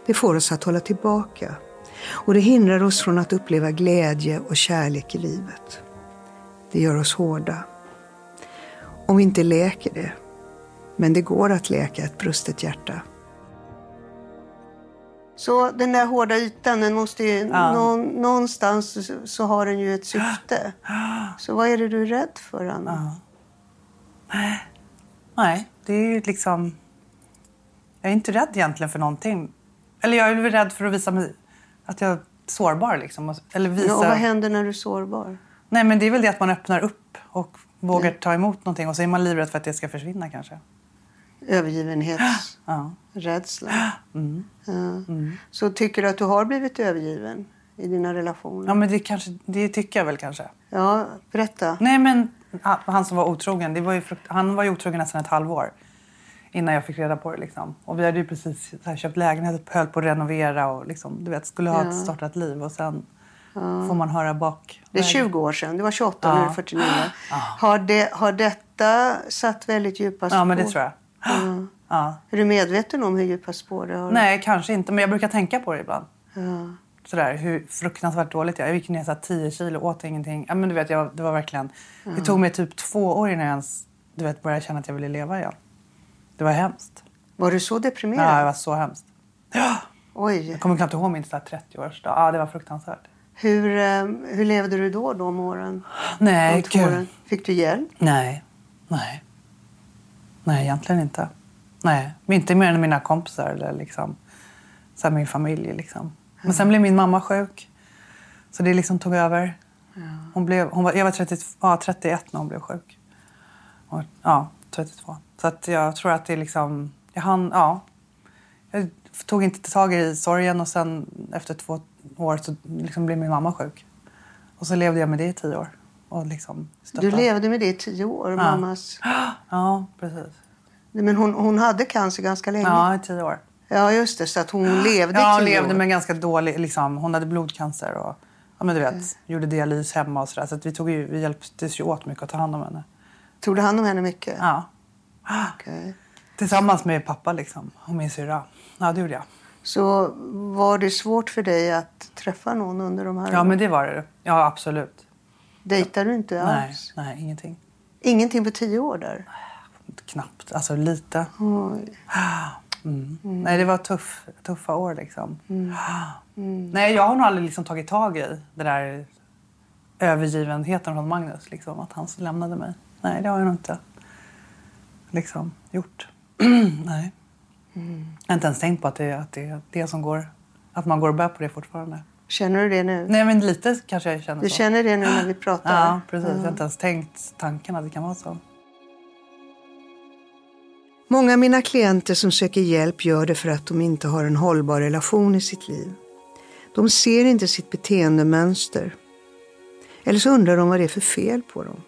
Det får oss att hålla tillbaka och det hindrar oss från att uppleva glädje och kärlek i livet. Det gör oss hårda. Om vi inte läker det, men det går att läka ett brustet hjärta. Så den där hårda ytan, den måste ju, någon, någonstans så, har den ju ett syfte. Så vad är det du är rädd för, Anna? Nej, det är ju liksom... Jag är inte rädd egentligen för någonting. Eller jag är väl rädd för att visa mig att jag är sårbar. Liksom. Eller visa... Ja, och vad händer när du är sårbar? Nej, men det är väl det att man öppnar upp och vågar ta emot någonting. Och så är man livrädd för att det ska försvinna kanske. Övergivenhetsrädsla. Ja. Ja. Så tycker du att du har blivit övergiven i dina relationer? Ja, men det, kanske, det tycker jag väl kanske. Ja, berätta. Nej, men han- som var otrogen, det var ju han var ju otrogen nästan ett halvår innan jag fick reda på det. Liksom. Och vi hade ju precis här, köpt lägenhet, höll på att renovera och liksom, du vet, skulle ha ett startat liv. Och sen får man höra bak. Det är 20 år sedan. Du var 28 och nu är du 49. Har, det, har detta satt väldigt djupa spår? Ja, men det tror jag. Ja. Är du medveten om hur djupa spår det har? Nej, kanske inte. Men jag brukar tänka på det ibland. Sådär, hur fruktansvärt dåligt jag. Jag gick ner så här 10 kilo, åt ingenting. Ja, men du vet, jag, det var verkligen... Det tog mig typ två år innan jag ens du vet, började känna att jag ville leva igen. Det var hemskt. Var du så deprimerad? Ja, det var så hemskt. Oj. Jag kommer knappt ihåg min 30-årsdag. Ja, det var fruktansvärt. Hur, eh, hur levde du då, de åren? Nej, De? Fick du hjälp? Nej. Nej. Nej, egentligen inte. Nej, inte mer än mina kompisar eller liksom, så min familj. Liksom. Men sen blev min mamma sjuk. Så det liksom tog över. Hon blev, hon var, jag var 30, ja, 31 när hon blev sjuk. Och, ja, 32. Så att jag tror att det liksom... Jag, hann, ja, jag tog inte tag i sorgen och sen efter två år så liksom blev min mamma sjuk. Och så levde jag med det i tio år. Och liksom Du stöttade. levde med det i tio år, mammas... Ja, precis. Men hon, hon hade cancer ganska länge. Ja, i tio år. Ja, just det. Så att hon levde Ja, hon levde år. med ganska dålig... Liksom, hon hade blodcancer och ja, men du vet, gjorde dialys hemma och sådär. Så att vi, tog ju, vi hjälptes ju åt mycket att ta hand om henne. Tog du hand om henne mycket? Ja. Okej. Tillsammans med pappa liksom, och min syrra. Ja, det gjorde jag. Så var det svårt för dig att träffa någon under de här Ja, men det var det. Ja, absolut. Dejtar du inte Nej, alls? nej, ingenting. Ingenting på tio år där? Knappt, alltså lite. Oj. Mm. Nej, det var tuff, tuffa år liksom. Nej, jag har nog aldrig liksom tagit tag i det där övergivenheten från Magnus. Liksom, att han lämnade mig. Nej, det har jag nog inte liksom, gjort. Nej. Jag har inte ens tänkt på att det, att det är det som går... Att man går och bär på det fortfarande. Känner du det nu? Nej, men lite kanske jag känner Du så. känner det nu när vi pratar? Ja, precis. Jag har inte ens tänkt tanken att det kan vara så. Många av mina klienter som söker hjälp gör det för att de inte har en hållbar relation i sitt liv. De ser inte sitt beteendemönster. Eller så undrar de vad det är för fel på dem.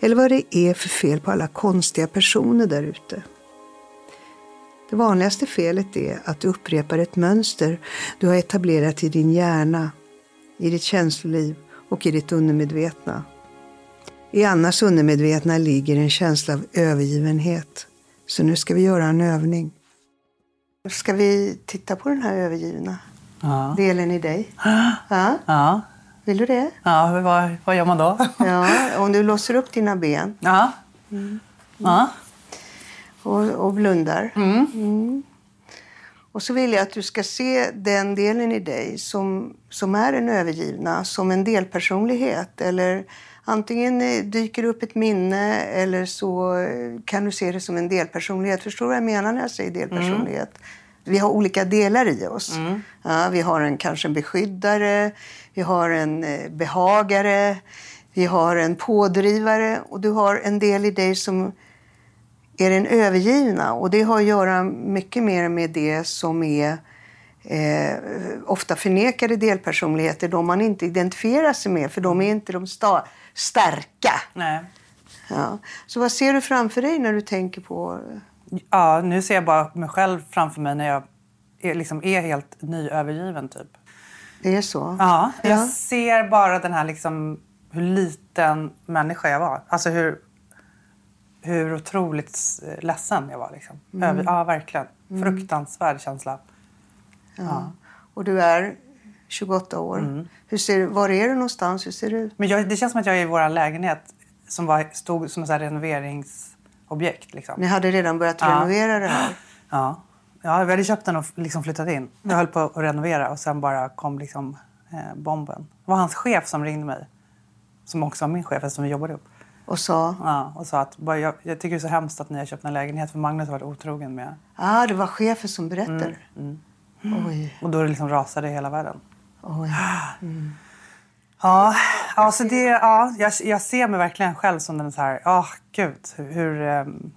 Eller vad det är för fel på alla konstiga personer där ute. Det vanligaste felet är att du upprepar ett mönster du har etablerat i din hjärna, i ditt känsloliv och i ditt undermedvetna. I Annas undermedvetna ligger en känsla av övergivenhet. Så nu ska vi göra en övning. Ska vi titta på den här övergivna Ja. delen i dig? Ja, Ja, vill du det? ja vad, vad gör man då? Ja, om du låser upp dina ben Ja. Ja. Och, och blundar. Mm. Och så vill jag att du ska se den delen i dig som, som är den övergivna som en delpersonlighet. Eller antingen eh, dyker upp ett minne eller så eh, kan du se det som en delpersonlighet. Förstår du vad jag menar när jag säger delpersonlighet? Vi har olika delar i oss. Ja, vi har en, kanske en beskyddare, vi har en eh, behagare, vi har en pådrivare och du har en del i dig som är den övergivna. Och det har att göra mycket mer med det som är eh, ofta förnekade delpersonligheter, de man inte identifierar sig med, för de är inte de sta- starka. Nej. Ja. Så vad ser du framför dig när du tänker på... Ja, nu ser jag bara mig själv framför mig när jag är, liksom är helt nyövergiven typ. Det är så? Ja, jag Ja. ser bara den här liksom hur liten människa jag var. Alltså hur, hur otroligt ledsen jag var. Liksom. Mm. Över, ja, verkligen. Fruktansvärd känsla. Ja. Och du är 28 år. Mm. Hur ser, var är du någonstans? Hur ser du? Men jag, det känns som att jag är i vår lägenhet som var, stod som ett renoveringsobjekt. Liksom. Ni hade redan börjat Ja. renovera det här. Ja. ja, vi hade köpt den och liksom flyttat in. Jag höll på att renovera och sen bara kom liksom, eh, bomben. Det var hans chef som ringde mig. Som också var min chef eftersom vi jobbade ihop. Och sa, Ja, och sa att bara, jag, jag tycker det är så hemskt att ni har köpt en lägenhet för Magnus har varit otrogen med. ah, det var chefen som berättade. Mm, Oj, Och då liksom rasade hela världen. oj. Ja, ja, så det, ja jag, jag ser mig verkligen själv som den så här, ja gud, hur, hur ehm,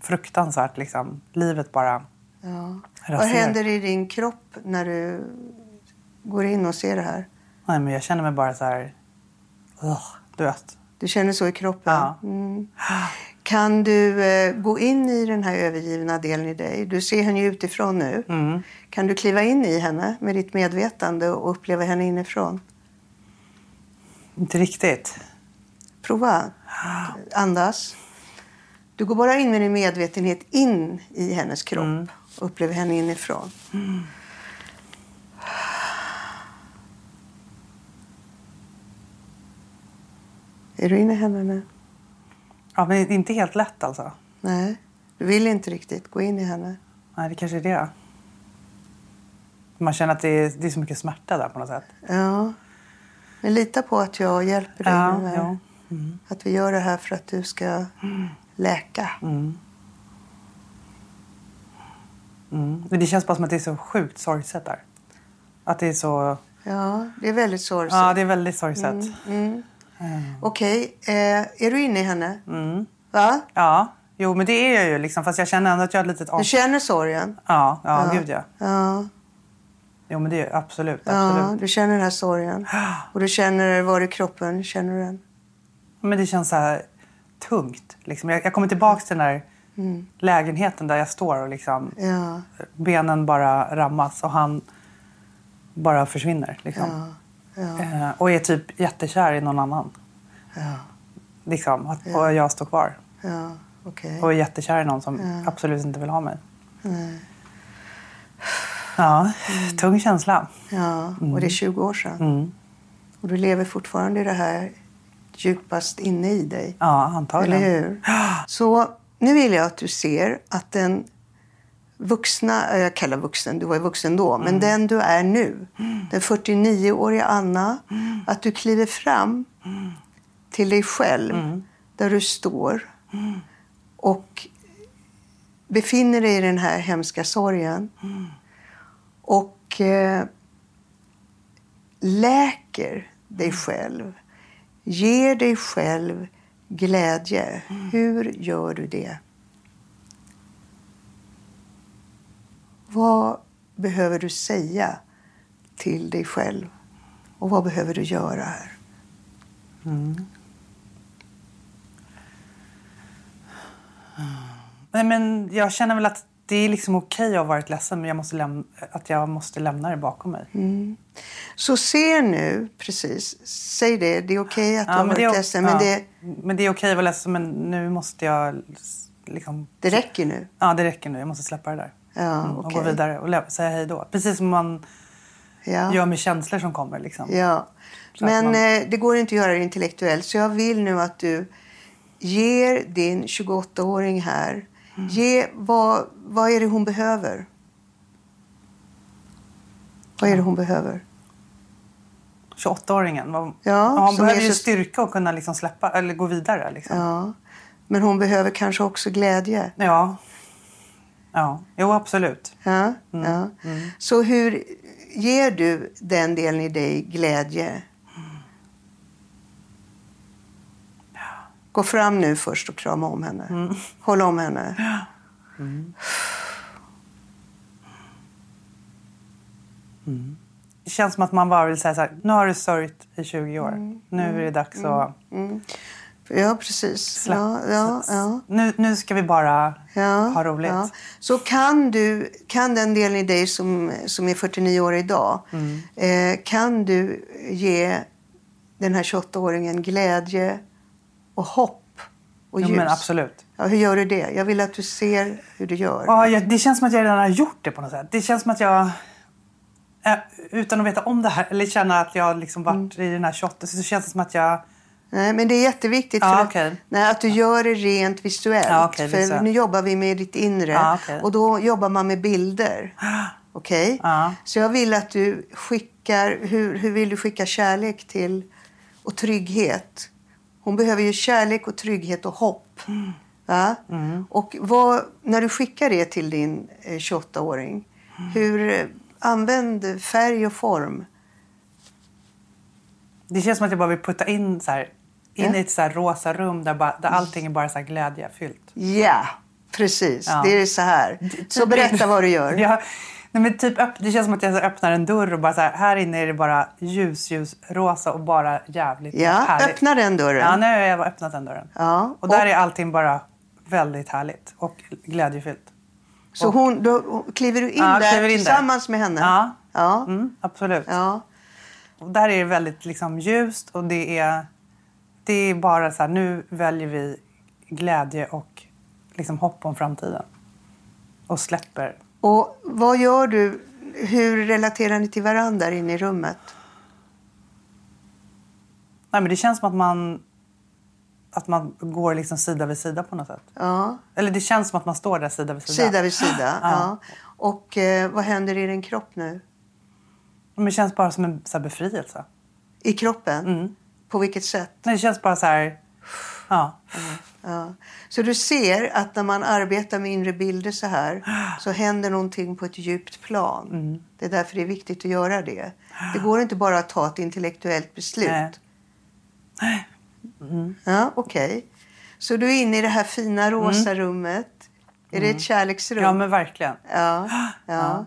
fruktansvärt liksom, livet bara Ja. raserar. Vad händer i din kropp när du går in och ser det här? Nej, men jag känner mig bara så här, du vet. Du känner så i kroppen? Ja. Mm. Kan du eh, gå in i den här övergivna delen i dig? Du ser henne utifrån nu. Mm. Kan du kliva in i henne med ditt medvetande och uppleva henne inifrån? Inte riktigt. Prova. Andas. Du går bara in med din medvetenhet in i hennes kropp Mm. och upplever henne inifrån. Är du inne i henne nu? Ja, men det är inte helt lätt alltså. Nej, du vill inte riktigt gå in i henne. Nej, det kanske är det. Man känner att det är, det är så mycket smärta där på något sätt. Ja. Men lita på att jag hjälper dig Ja, nu här. ja. Att vi gör det här för att du ska läka. Mm. Men det känns bara som att det är så sjukt sorgset där. Att det är så... Ja, det är väldigt sorgset. Ja, det är väldigt sorgset. Okej, eh, är du inne i henne? Mm. Va? Ja, jo men det är jag ju liksom. Fast jag känner ändå att jag har ett litet Du känner sorgen? Ja, ja, gud ja. Ja, Jo men det är absolut, ja, absolut. du känner den här sorgen. Och du känner var i kroppen känner du den? Men det känns så här tungt. Liksom. Jag, jag kommer tillbaka till den där lägenheten där jag står och liksom Ja, benen bara rammas och han bara försvinner. Liksom. ja, ja, Eh, och är typ jättekär i någon annan. ja, Liksom, att, Och jag står kvar. ja okej. Och är jättekär i någon som absolut inte vill ha mig. Nej. Ja, tung känsla. Ja, och det är 20 år sedan. Mm. Och du lever fortfarande i det här djupast inne i dig. Ja, antagligen. Eller hur? Så nu vill jag att du ser att den vuxna, jag kallar vuxen, du var ju vuxen då, men den du är nu, den 49-åriga Anna, att du kliver fram till dig själv där du står och befinner dig i den här hemska sorgen och eh, läker dig själv. Ger dig själv glädje. Hur gör du det? Vad behöver du säga till dig själv? Och vad behöver du göra här? Nej, men jag känner väl att det är liksom okej att ha varit ledsen men jag måste lämna, att jag måste lämna det bakom mig. Så se nu, precis, säg det, det är okej att du Ja, har men det varit är, ledsen, ja, men det, men det är okej att vara ledsen men nu måste jag liksom... det räcker nu. Ja, det räcker nu. Jag måste släppa det där. Ja, Mm, och gå vidare och säga hej då. Precis som man Ja. gör med känslor som kommer. Liksom. Ja, Så men man- eh, det går inte att göra det intellektuellt. Så jag vill nu att du ger din 28-åring här, Mm. ge, vad, vad är det hon behöver? Vad är det hon behöver? 28-åringen. Vad, Ja, hon behöver ju styrka och kunna liksom släppa eller gå vidare. Liksom. Ja, men hon behöver kanske också glädje. Ja. Ja. Jo, absolut. Ja, Mm. ja. Så hur ger du den delen i dig glädje? Gå fram nu först och krama om henne. Mm. Håll om henne. Det känns som att man bara vill säga så här, nu har du sörjt i 20 år. Mm. Nu är det dags att Ja, precis. Ja, ja, ja. Nu, nu ska vi bara Ja, ha roligt. ja. Så kan du, kan den delen i dig som, som är 49 år idag, Mm. eh, kan du ge den här 28-åringen glädje och hopp och Ja, ljus? men absolut. Ja, hur gör du det? Jag vill att du ser hur du gör. Ja, jag, det känns som att jag redan har gjort det på något sätt. Det känns som att jag, eh, utan att veta om det här, eller känna att jag liksom varit Mm. i den här 28, så känns det som att jag... Nej, men det är jätteviktigt Ja, för att, nej, att du gör det rent visuellt. Ja, okej, för visuellt. nu jobbar vi med ditt inre Ja, okej. och då jobbar man med bilder. Okej? Så jag vill att du skickar, hur, hur vill du skicka kärlek till och trygghet? Hon behöver ju kärlek och trygghet och hopp. Va? Mm. Och vad, när du skickar det till din eh, 28-åring, hur, eh, använd färg och form. Det känns som att jag bara vill putta in så här, in i ett så rosa rum där, bara, där allting är bara så här glädjefyllt. Ja, precis. Ja. Det är så här. Så berätta vad du gör. Ja, nej men typ det känns som att jag öppnar en dörr och bara så här, här inne är det bara ljus, ljus, rosa och bara jävligt Ja, härligt. öppna den dörren. Ja, nu har jag öppnat den dörren. Ja, Och där är allting bara väldigt härligt och glädjefyllt. Så hon, då kliver du in Ja, där kliver in där. tillsammans med henne? Ja. Ja. Mm, absolut. ja. Och där är det väldigt liksom ljust och det är, det är bara så här, nu väljer vi glädje och liksom hopp om framtiden. Och släpper. Och vad gör du? Hur relaterar ni till varandra där inne i rummet? Nej, men det känns som att man, att man går liksom sida vid sida på något sätt. Ja, Eller det känns som att man står där sida vid sida. sida vid sida. Ja. Och eh, vad händer i din kropp nu? Men det känns bara som en så här, befrielse. I kroppen? Mm. På vilket sätt? Det känns bara så här... Ja. Ja. Så du ser att när man arbetar med inre bilder så här så händer någonting på ett djupt plan. Mm. Det är därför det är viktigt att göra det. Det går inte bara att ta ett intellektuellt beslut. Nej. Ja, Okej. Så du är inne i det här fina rosa rummet. Är det ett kärleksrum? Mm. Ja, men verkligen. Ja, ja.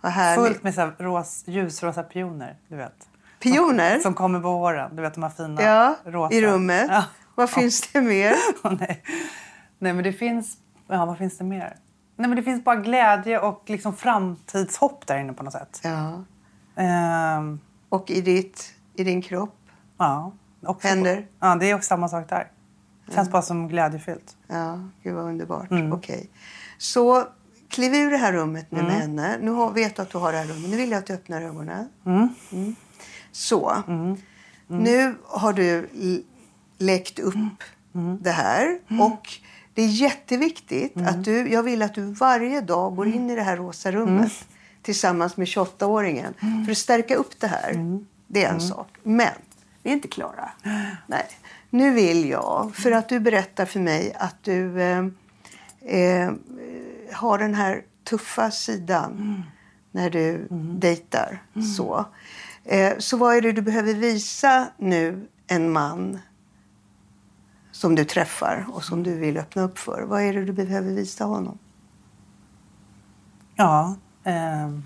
Vad härligt. Fullt med så här ros, ljusrosa pioner, du vet. Pioner? Som kommer på våren. Du vet de här fina ja, rosa. i rummet. Ja. Vad finns det mer? Åh, nej. nej, men det finns... Ja, vad finns det mer? Nej, men det finns bara glädje och liksom framtidshopp där inne på något sätt. Ja. Ehm, Och i, ditt, i din kropp? ja. Också Händer? Ja, det är också samma sak där. Känns bara som glädjefyllt. Ja, gud vad underbart. Mm. Okej. Så kliv ur det här rummet nu med henne. Nu vet du att du har det här rummet. Nu vill jag att du öppnar ögonen. Mm. Så. Nu har du läckt upp det här. Och det är jätteviktigt att du, jag vill att du varje dag går in i det här rosa rummet tillsammans med 28-åringen för att stärka upp det här. Det är en sak. Men vi är inte klara. Nej. Nu vill jag, för att du berättar för mig att du eh, eh, har den här tuffa sidan när du dejtar. Så. Eh, så vad är det du behöver visa nu en man som du träffar och som du vill öppna upp för? Vad är det du behöver visa honom? Ja. ehm.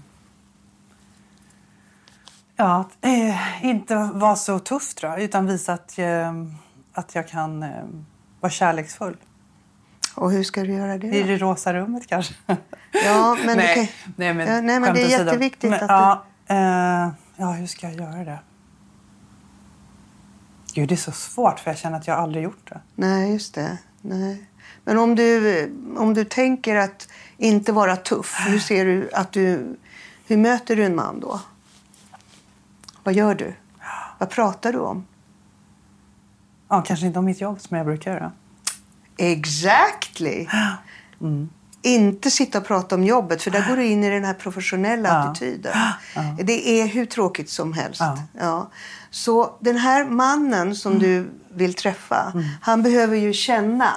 ja, eh, inte vara så tuff tror jag, utan visa att, eh, att jag kan eh, vara kärleksfull. Och hur ska du göra det? I Då? det rosa rummet kanske. Ja, men nej, du kan- nej, men, Ja, nej, men det är jätteviktigt men, att ja, eh, ja, hur ska jag göra det? Gud, det är så svårt för jag känner att jag aldrig gjort det. Nej, just det. Nej. Men om du, om du tänker att inte vara tuff, hur ser du att du... Hur möter du en man då? Vad gör du? Vad pratar du om? Ja, kanske inte om mitt jobb som jag brukar göra. Exactly! Inte sitta och prata om jobbet, för där går du in i den här professionella Ja. attityden. Det är hur tråkigt som helst. Ja. Ja. Så den här mannen som du vill träffa, han behöver ju känna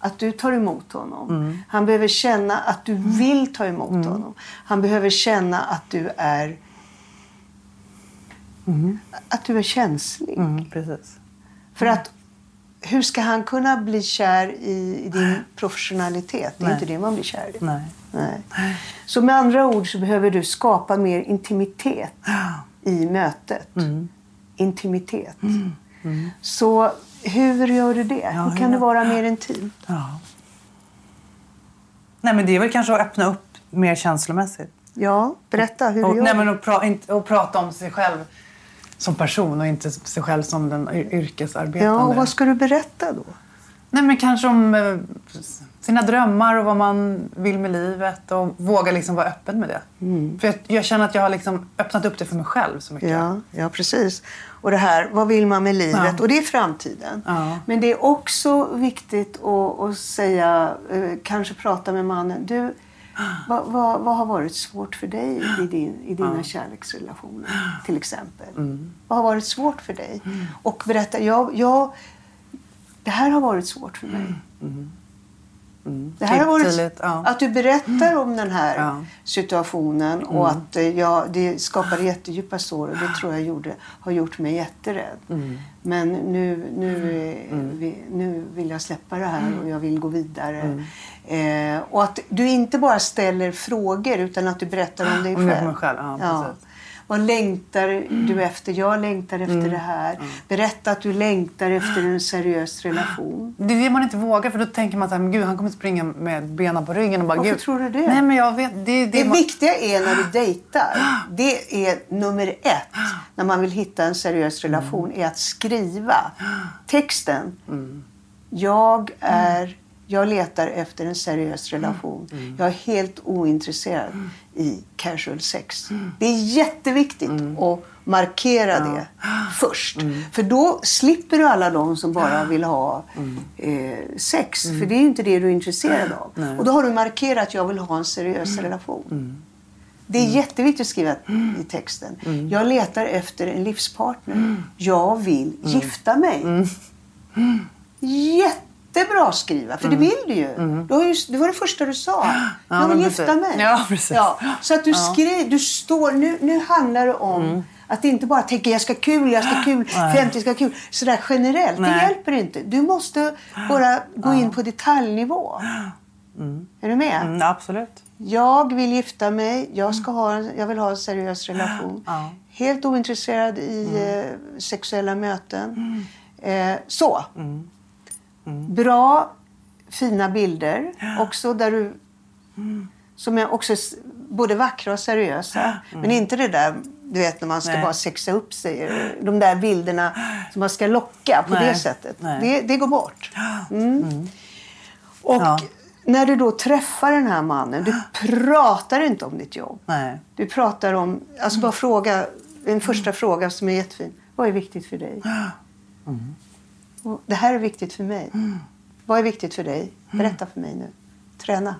att du tar emot honom. Han behöver känna att du vill ta emot honom. Han behöver känna att du är att du är känslig. Mm. För att hur ska han kunna bli kär i, i din professionalitet? Det är Nej. inte det man blir kär i. Nej. Nej. Så med andra ord så behöver du skapa mer intimitet i mötet. Mm. Intimitet. Så hur gör du det? hur hur kan det gör- vara mer intimt? Ja. Nej, men det är väl kanske att öppna upp mer känslomässigt. Ja, berätta hur Och, du gör. nej, men att, pra, och prata om sig själv som person och inte sig själv som den yr- yrkesarbetande. ja, och vad ska du berätta då? Nej, men kanske om eh, sina drömmar och vad man vill med livet och våga liksom vara öppen med det. Mm. För jag, jag känner att jag har liksom öppnat upp det för mig själv så mycket. Ja, ja, precis. Och det här, vad vill man med livet? Ja. Och det är framtiden. Ja. Men det är också viktigt att, att säga, eh, kanske prata med mannen. Du, vad, vad, vad har varit svårt för dig i, din, i dina kärleksrelationer? Till exempel. Mm. Vad har varit svårt för dig? Och berätta, jag, jag, det här har varit svårt för mig. Det här har varit, Tydligt, ja. Att du berättar om den här Ja. Mm. situationen och att eh, ja, det skapade jättedjupa sår och det tror jag gjorde, har gjort mig jätterädd. Mm. Men nu, nu, eh, vi, nu vill jag släppa det här Mm. och jag vill gå vidare. Eh, och att du inte bara ställer frågor utan att du berättar om dig Om själv. mig själv, ja. Vad längtar du efter? Jag längtar efter Mm. det här. Berätta att du längtar efter en seriös relation. Det är det man inte vågar för då tänker man att han kommer springa med benen på ryggen och bara Varför gud. tror du det? Nej men jag vet. Det, det, Det man- viktiga är när du dejtar, det är nummer ett när man vill hitta en seriös relation, är att skriva texten. Jag är jag letar efter en seriös relation. Jag är helt ointresserad i casual sex. Det är jätteviktigt att markera det först. För då slipper du alla de som bara vill ha eh, sex. För det är ju inte det du är intresserad av. Och då har du markerat att jag vill ha en seriös relation. Det är jätteviktigt att skriva i texten. Jag letar efter en livspartner. Jag vill gifta mig. Jättebra att skriva, för det vill du ju. Du har ju. Det var det första du sa. jag vill gifta precis. mig. Ja, precis. Så att du skriver, du står, nu, nu handlar det om att inte bara tänka jag ska kul, jag ska kul, 50 ska kul. Sådär generellt, det Nej. hjälper inte. Du måste bara gå in på detaljnivå. Är du med? Mm, absolut. Jag vill gifta mig, jag, ska ha, jag vill ha en seriös relation. Ja. Helt ointresserad i eh, sexuella möten. Eh, så. Bra, fina bilder. Också där du... Som är också både vackra och seriösa. Men inte det där, du vet när man ska Nej. bara sexa upp sig. De där bilderna som man ska locka på Nej. det sättet. Det, det går bort. Mm. Och Ja. när du då träffar den här mannen, du pratar inte om ditt jobb. Nej. Du pratar om, alltså bara fråga, en första fråga som är jättefin. Vad är viktigt för dig? Och det här är viktigt för mig. Vad är viktigt för dig? Berätta för mig nu. Träna.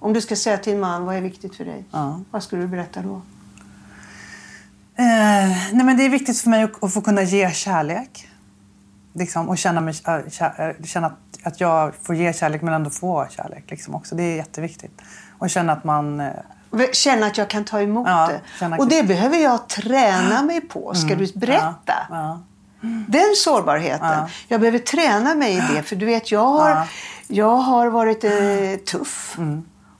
Om du ska säga till en man, vad är viktigt för dig? Ja. Vad skulle du berätta då? Eh, nej men det är viktigt för mig att, att få kunna ge kärlek. Liksom, och känna, mig, äh, kä- äh, känna att, att jag får ge kärlek men ändå få kärlek. Liksom, också. Det är jätteviktigt. Och känna att man... eh, Känna att jag kan ta emot Ja, det. Och det behöver jag träna mig på. Ska du berätta? ja. Den sårbarheten. Ja. Jag behöver träna mig i det. För du vet, jag har, Ja. jag har varit eh, tuff.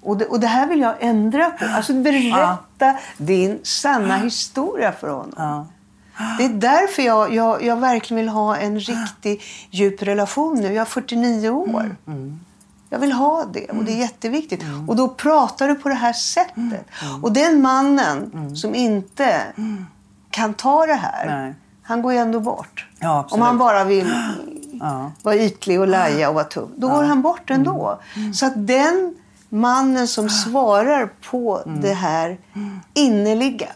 Och, det, och det här vill jag ändra på. Alltså berätta din sanna historia för honom. Ja. Det är därför jag, jag, jag verkligen vill ha en riktig djup relation nu. Jag är 49 år. Jag vill ha det och det är jätteviktigt. Och då pratar du på det här sättet. Och den mannen som inte kan ta det här, Nej. Han går ju ändå bort. Ja. Om han bara vill Ja. vara ytlig och laja och vara tuff. Då går han bort ändå. Så att den mannen som svarar på det här innerliga.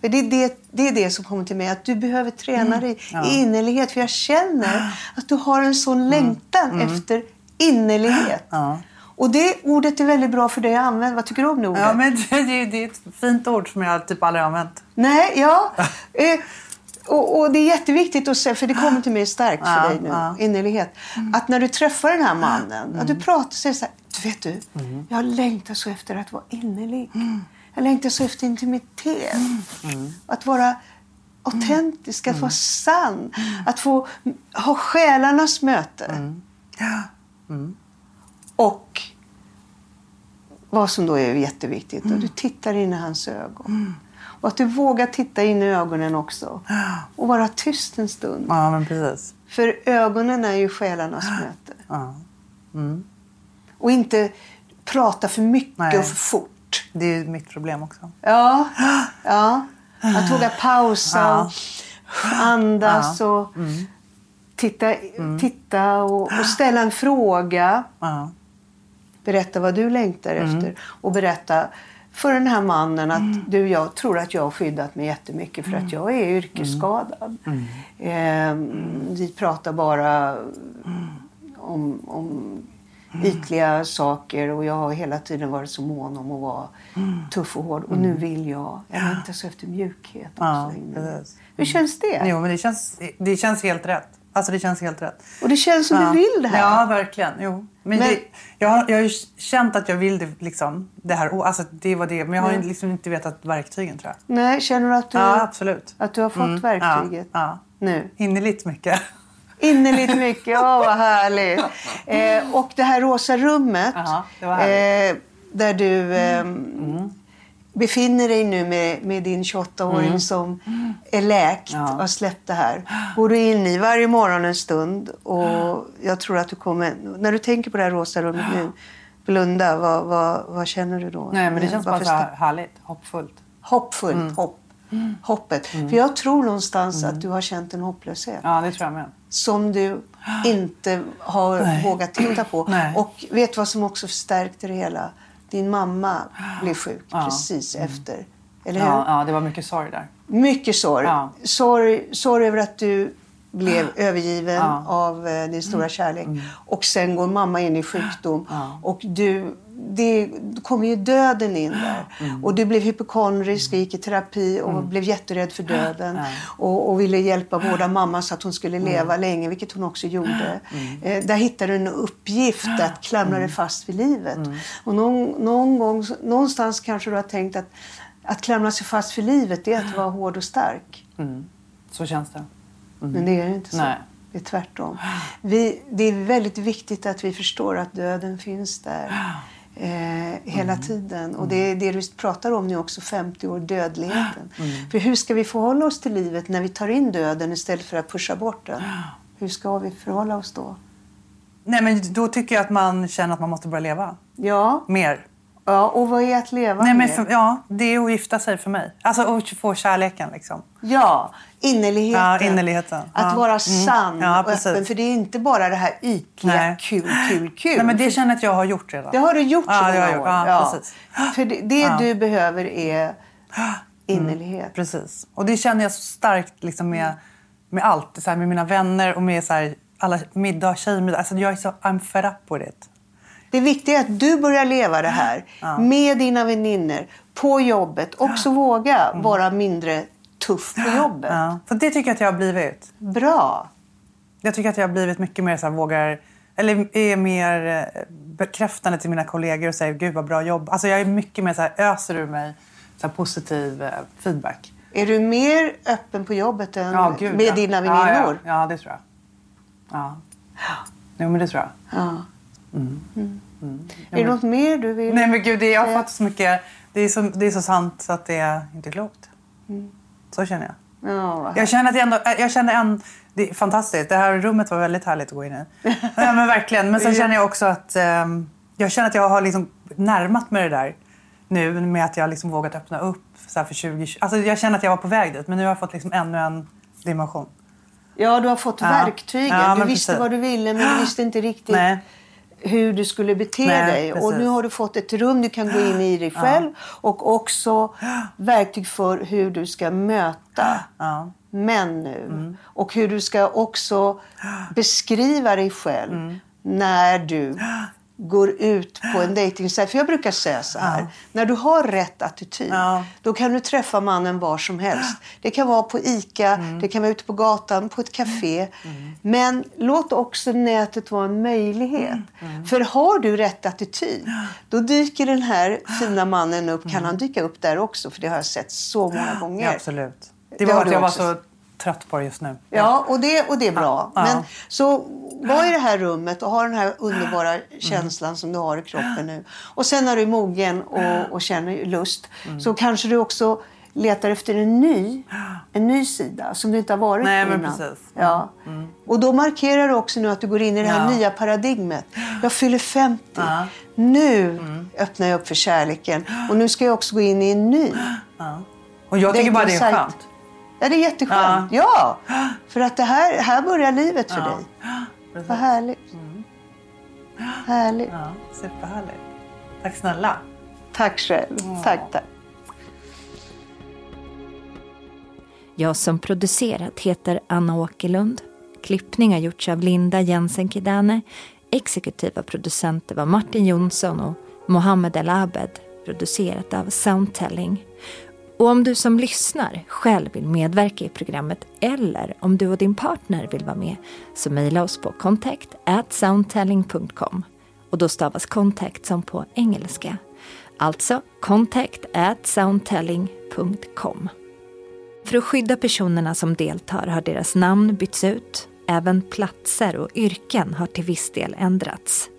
För det är det, det är det som kommer till mig. Att du behöver träna dig i innerlighet. För jag känner att du har en sån längtan efter innerlighet. Ja. Och det ordet är väldigt bra för dig att använda. Vad tycker du om det ordet? Ja, men det, det, det är ett fint ord som jag typ aldrig har använt. Nej, ja. Och, och det är jätteviktigt att säga, för det kommer till mig starkt för Ja, dig nu, ja. innerlighet. Att när du träffar den här mannen, att du pratar och säger så här, du vet du, jag längtar så efter att vara innerlig. Jag längtar så efter intimitet. Att vara autentisk, att vara sann. Att få ha själarnas möte. Och vad som då är jätteviktigt, och du tittar in i hans ögon. Och att du vågar titta in i ögonen också. Och vara tyst en stund. Ja, men precis. För ögonen är ju själarnas möte. Ja. Och inte prata för mycket Nej. och för fort. Det är ju mitt problem också. Ja, ja. Att våga pausa och andas och titta, titta och, och ställa en fråga. Ja. Berätta vad du längtar efter. Och berätta för den här mannen att du, jag tror att jag har skyddat mig jättemycket för att jag är yrkesskadad. Ehm, vi pratar bara om, om ytliga saker och jag har hela tiden varit så mån om att vara tuff och hård. Och nu vill jag, jag längtar så efter mjukhet också. Ja. Hur känns det? Jo, men det känns, det känns helt rätt. Alltså det känns helt rätt. Och det känns som Ja. du vill det här. Ja, verkligen. Jo. Men, Men- Det, jag, har, jag har ju känt att jag vill det, liksom, det här. Alltså, det var det. Men jag har ju liksom inte vetat verktygen tror jag. Nej, känner du att du, Ja, absolut. att du har fått Mm, verktyget Ja, ja. nu? Innerligt mycket. Innerligt mycket. Åh, vad härligt. Eh, och det här rosa rummet Ja, det var härligt. eh, där du eh, befinner dig nu med, med din 28-åring som är läkt Ja. och har släppt det här. Går du in i varje morgon en stund och jag tror att du kommer... När du tänker på det här rosa rummet nu, blunda. Vad, vad, vad känner du då? Nej, men det känns varför bara så härligt. Hoppfullt. Hoppfullt. Mm. Hopp. Hoppet. För jag tror någonstans att du har känt en hopplöshet Ja, det tror jag med. som du inte har Nej. vågat titta på. Nej. Och vet du vad som också förstärkte det hela? Din mamma blev sjuk Ja. Mm. precis efter. Eller hur? Ja, ja, det var mycket sorg där. Mycket sorg. Ja. sorg. Sorg över att du blev övergiven Ja. Mm. av eh, din stora kärlek. Och sen går mamma in i sjukdom. Och du, det kommer ju döden in där. Mm. Och du blev hypokondrisk och gick i terapi och blev jätterädd för döden. Och, och ville hjälpa vårda mamma så att hon skulle Mm. leva länge, vilket hon också gjorde. Eh, där hittade du en uppgift att klamra Mm. dig fast vid livet. Och någon, någon gång, någonstans kanske du har tänkt att att klamra sig fast vid livet det är att vara hård och stark. Så känns det. Men det är inte så. Nej. Det är tvärtom. Vi, det är väldigt viktigt att vi förstår att döden finns där eh, hela tiden. Och det är det du pratar om nu också, 50 år, dödligheten. För hur ska vi förhålla oss till livet när vi tar in döden istället för att pusha bort den? Hur ska vi förhålla oss då? Nej, men då tycker jag att man känner att man måste börja leva. Ja, Mer. ja och vad är att leva Nej, men för, ja, det är att gifta sig för mig. Alltså att få kärleken liksom. Ja, innerligheten. Ja, innerligheten. Att Ja. vara Mm. sann Ja, och öppen. För det är inte bara det här ytliga, Nej. kul, kul, kul. Nej, men det känner jag att jag har gjort redan. Det har du gjort så Ja, har många år. Ja, precis. För det, det du behöver är innerlighet. Precis. Och det känner jag så starkt liksom med med allt. Så här, med mina vänner och med så här, alla middag, tjejmiddag. Alltså, jag är så, I'm fed up with it. Det viktiga är att du börjar leva det här med dina vänner på jobbet. Också våga vara mindre tuff på jobbet. Mm. Ja. För det tycker jag att jag har blivit. Bra. Jag tycker att jag har blivit mycket mer så här, vågar, eller är mer eh, bekräftande till mina kollegor och säger gud vad bra jobb. Alltså jag är mycket mer så här, öser ur mig så här, positiv eh, feedback. Är du mer öppen på jobbet än Ja, gud, med ja. dina väninnor? Ja, ja, det tror jag. Ja. Jo, men det tror jag. Ja. Mm. Är det något mer du vill Nej men gud, det, jag har fått så mycket. Det är så, det är så sant så att det är inte klokt. Så känner jag. Ja, vad Jag känner att jag ändå, jag känner en, det är fantastiskt. Det här rummet var väldigt härligt att gå in i. ja, men verkligen. Men sen känner jag också att ehm, jag känner att jag har liksom närmat mig det där nu med att jag liksom vågat öppna upp så för 20 Alltså jag känner att jag var på väg dit men nu har jag fått liksom ännu en dimension. Ja, du har fått Ja. verktygen. Ja, du visste precis. vad du ville men du visste inte riktigt Nej. Hur du skulle bete Nej, dig. Och precis. nu har du fått ett rum du kan gå in i dig själv och också verktyg för hur du ska möta Ja. män nu. Mm. Och hur du ska också beskriva dig själv Mm. när du går ut på en dejtingsajt. För jag brukar säga så här. När du har rätt attityd, Ja. då kan du träffa mannen var som helst. Det kan vara på ICA, Mm. det kan vara ute på gatan, på ett café. Men låt också nätet vara en möjlighet. Mm. För har du rätt attityd, då dyker den här fina mannen upp. Kan han dyka upp där också? För det har jag sett så många gånger. Mm. Ja, absolut. Det Det var har att jag var så trött på det just nu. Ja, och det, och det är bra. Ja, ja. Men, så var i det här rummet och ha den här underbara känslan som du har i kroppen nu. Och sen när du är mogen och, och känner lust Mm. så kanske du också letar efter en ny, en ny sida som du inte har varit Nej, innan. precis. Ja. Och då markerar du också nu att du går in i det här Ja. nya paradigmet. Jag fyller 50. Nu öppnar jag upp för kärleken. Och nu ska jag också gå in i en ny. Och jag tycker bara det är skönt. Ja, det är jätteskönt. Ja. För att det här, här börjar livet för dig. Vad härligt. Härligt. Ja, superhärligt. Tack snälla. Tack själv. Tack, tack. Jag som producerat heter Anna Åkerlund. Klippning har gjorts av Linda Jensen Kidane. Exekutiva producenter var Martin Jonsson och Mohammed El Abed. Producerat av Soundtelling. Och om du som lyssnar själv vill medverka i programmet eller om du och din partner vill vara med så mejla oss på contact at soundtelling.com. Och då stavas contact som på engelska. Alltså contact at soundtelling.com. För att skydda personerna som deltar har deras namn bytts ut. Även platser och yrken har till viss del ändrats.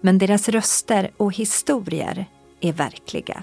Men deras röster och historier är verkliga.